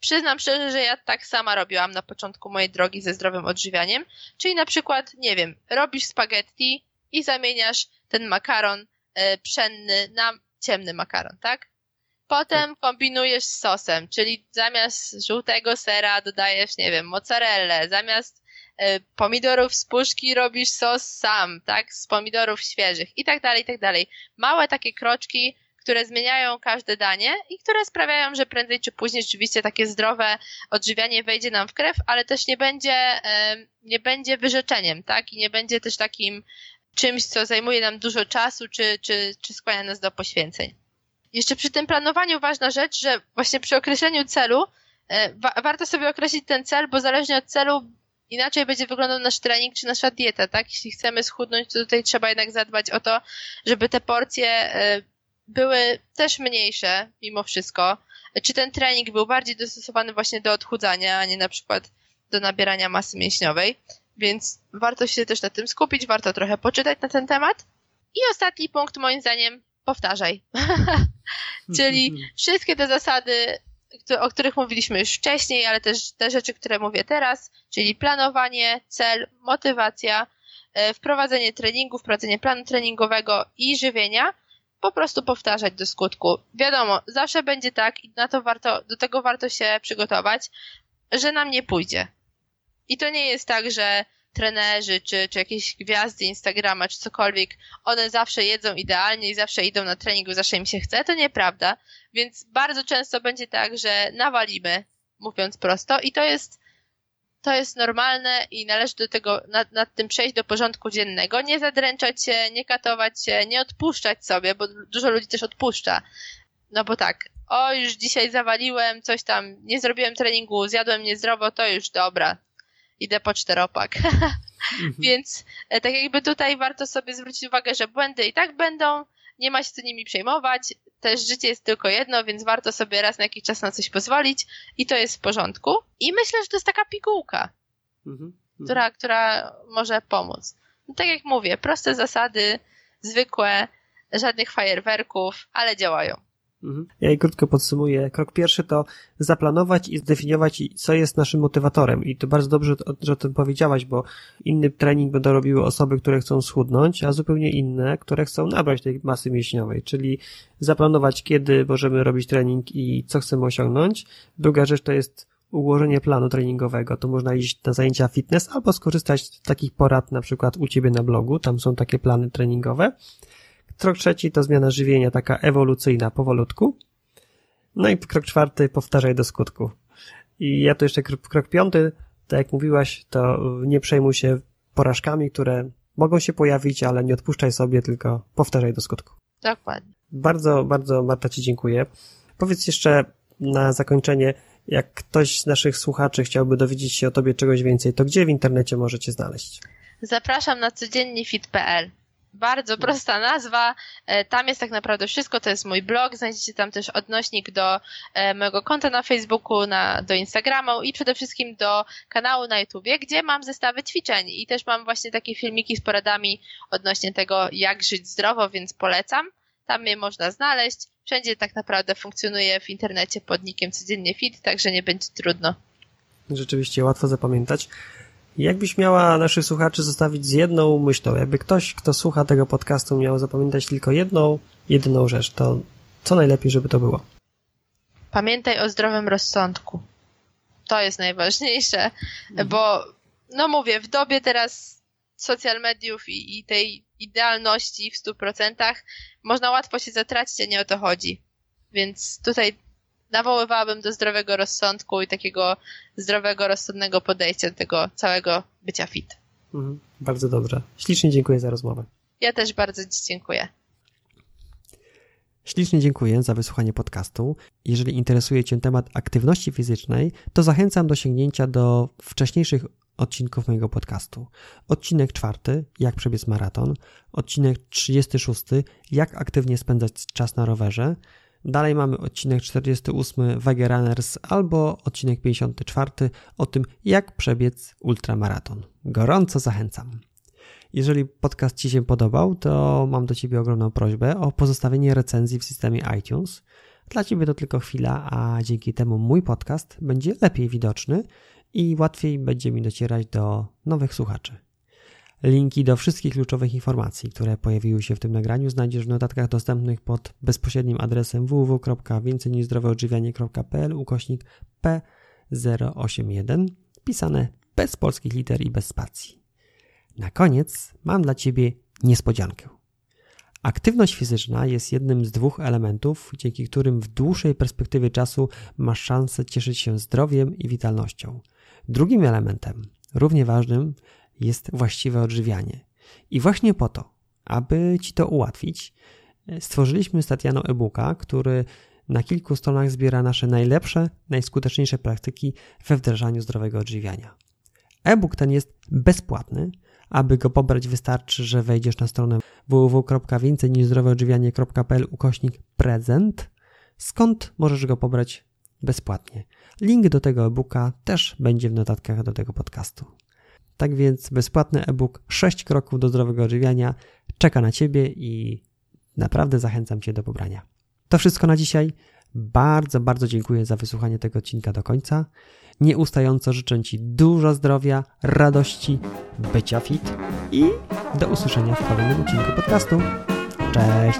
Przyznam szczerze, że ja tak sama robiłam na początku mojej drogi ze zdrowym odżywianiem, czyli na przykład, nie wiem, robisz spaghetti i zamieniasz ten makaron e, pszenny na ciemny makaron, tak? Potem tak. kombinujesz z sosem, czyli zamiast żółtego sera dodajesz, nie wiem, mozzarellę, zamiast y, pomidorów z puszki robisz sos sam, tak? Z pomidorów świeżych i tak dalej, i tak dalej. Małe takie kroczki, które zmieniają każde danie i które sprawiają, że prędzej czy później rzeczywiście takie zdrowe odżywianie wejdzie nam w krew, ale też nie będzie, nie będzie wyrzeczeniem, tak? I nie będzie też takim czymś, co zajmuje nam dużo czasu, czy, czy, czy skłania nas do poświęceń. Jeszcze przy tym planowaniu ważna rzecz, że właśnie przy określeniu celu e, wa warto sobie określić ten cel, bo zależnie od celu inaczej będzie wyglądał nasz trening czy nasza dieta, tak? Jeśli chcemy schudnąć, to tutaj trzeba jednak zadbać o to, żeby te porcje e, były też mniejsze mimo wszystko. Czy ten trening był bardziej dostosowany właśnie do odchudzania, a nie na przykład do nabierania masy mięśniowej. Więc warto się też na tym skupić, warto trochę poczytać na ten temat. I ostatni punkt moim zdaniem, powtarzaj. Czyli wszystkie te zasady, o których mówiliśmy już wcześniej, ale też te rzeczy, które mówię teraz, czyli planowanie, cel, motywacja, e, wprowadzenie treningu, wprowadzenie planu treningowego i żywienia, po prostu powtarzać do skutku. Wiadomo, zawsze będzie tak i na to warto, do tego warto się przygotować, że nam nie pójdzie. I to nie jest tak, że trenerzy, czy, czy jakieś gwiazdy Instagrama, czy cokolwiek, one zawsze jedzą idealnie i zawsze idą na trening, zawsze im się chce, to nieprawda. Więc bardzo często będzie tak, że nawalimy, mówiąc prosto, i to jest, to jest normalne i należy do tego, nad, nad tym przejść do porządku dziennego, nie zadręczać się, nie katować się, nie odpuszczać sobie, bo dużo ludzi też odpuszcza. No bo tak, o już dzisiaj zawaliłem, coś tam, nie zrobiłem treningu, zjadłem niezdrowo, to już dobra, idę po czteropak. Mhm. Więc e, tak jakby tutaj warto sobie zwrócić uwagę, że błędy i tak będą, nie ma się co nimi przejmować, też życie jest tylko jedno, więc warto sobie raz na jakiś czas na coś pozwolić i to jest w porządku. I myślę, że to jest taka pigułka, mhm. która, która może pomóc. No, tak jak mówię, proste zasady, zwykłe, żadnych fajerwerków, ale działają. Mhm. Ja i krótko podsumuję. Krok pierwszy to zaplanować i zdefiniować, co jest naszym motywatorem. I to bardzo dobrze, że o tym powiedziałaś, bo inny trening będą robiły osoby, które chcą schudnąć, a zupełnie inne, które chcą nabrać tej masy mięśniowej. Czyli zaplanować, kiedy możemy robić trening i co chcemy osiągnąć. Druga rzecz to jest ułożenie planu treningowego. To można iść na zajęcia fitness albo skorzystać z takich porad, na przykład u Ciebie na blogu. Tam są takie plany treningowe. Krok trzeci to zmiana żywienia, taka ewolucyjna, powolutku. No i krok czwarty, powtarzaj do skutku. I ja tu jeszcze krok, piąty, tak jak mówiłaś, to nie przejmuj się porażkami, które mogą się pojawić, ale nie odpuszczaj sobie, tylko powtarzaj do skutku. Dokładnie. Bardzo, bardzo Marta Ci dziękuję. Powiedz jeszcze na zakończenie, jak ktoś z naszych słuchaczy chciałby dowiedzieć się o Tobie czegoś więcej, to gdzie w internecie możecie znaleźć? Zapraszam na codziennifit.pl. Bardzo prosta nazwa. E, tam jest tak naprawdę wszystko. To jest mój blog. Znajdziecie tam też odnośnik do e, mojego konta na Facebooku, na, do Instagramu i przede wszystkim do kanału na YouTubie, gdzie mam zestawy ćwiczeń i też mam właśnie takie filmiki z poradami odnośnie tego, jak żyć zdrowo, więc polecam. Tam je można znaleźć. Wszędzie tak naprawdę funkcjonuje w internecie pod nikiem codziennie fit, także nie będzie trudno. Rzeczywiście łatwo zapamiętać. Jakbyś miała naszych słuchaczy zostawić z jedną myślą, jakby ktoś, kto słucha tego podcastu miał zapamiętać tylko jedną, jedyną rzecz, to co najlepiej, żeby to było? Pamiętaj o zdrowym rozsądku. To jest najważniejsze, mhm. bo no mówię, w dobie teraz social mediów i, i tej idealności w stu procentach można łatwo się zatracić, a nie o to chodzi. Więc tutaj nawoływałabym do zdrowego rozsądku i takiego zdrowego, rozsądnego podejścia do tego całego bycia fit. Mhm, bardzo dobrze. Ślicznie dziękuję za rozmowę. Ja też bardzo Ci dziękuję. Ślicznie dziękuję za wysłuchanie podcastu. Jeżeli interesuje Cię temat aktywności fizycznej, to zachęcam do sięgnięcia do wcześniejszych odcinków mojego podcastu. Odcinek czwarty, jak przebiec maraton. Odcinek 36, jak aktywnie spędzać czas na rowerze. Dalej mamy odcinek 48 Wege Runners albo odcinek 54 o tym, jak przebiec ultramaraton. Gorąco zachęcam. Jeżeli podcast Ci się podobał, to mam do Ciebie ogromną prośbę o pozostawienie recenzji w systemie iTunes. Dla Ciebie to tylko chwila, a dzięki temu mój podcast będzie lepiej widoczny i łatwiej będzie mi docierać do nowych słuchaczy. Linki do wszystkich kluczowych informacji, które pojawiły się w tym nagraniu, znajdziesz w notatkach dostępnych pod bezpośrednim adresem www.więcejniżzdroweodżywianie.pl ukośnik P081 pisane bez polskich liter i bez spacji. Na koniec mam dla Ciebie niespodziankę. Aktywność fizyczna jest jednym z dwóch elementów, dzięki którym w dłuższej perspektywie czasu masz szansę cieszyć się zdrowiem i witalnością. Drugim elementem, równie ważnym, jest właściwe odżywianie. I właśnie po to, aby Ci to ułatwić, stworzyliśmy z Tatianą e-booka, który na kilku stronach zbiera nasze najlepsze, najskuteczniejsze praktyki we wdrażaniu zdrowego odżywiania. E-book ten jest bezpłatny. Aby go pobrać wystarczy, że wejdziesz na stronę www.więcejniżzdroweodżywianie.pl ukośnik prezent, skąd możesz go pobrać bezpłatnie. Link do tego e-booka też będzie w notatkach do tego podcastu. Tak więc bezpłatny e-book 6 kroków do zdrowego odżywiania czeka na Ciebie i naprawdę zachęcam Cię do pobrania. To wszystko na dzisiaj. Bardzo, bardzo dziękuję za wysłuchanie tego odcinka do końca. Nieustająco życzę Ci dużo zdrowia, radości, bycia fit i do usłyszenia w kolejnym odcinku podcastu. Cześć!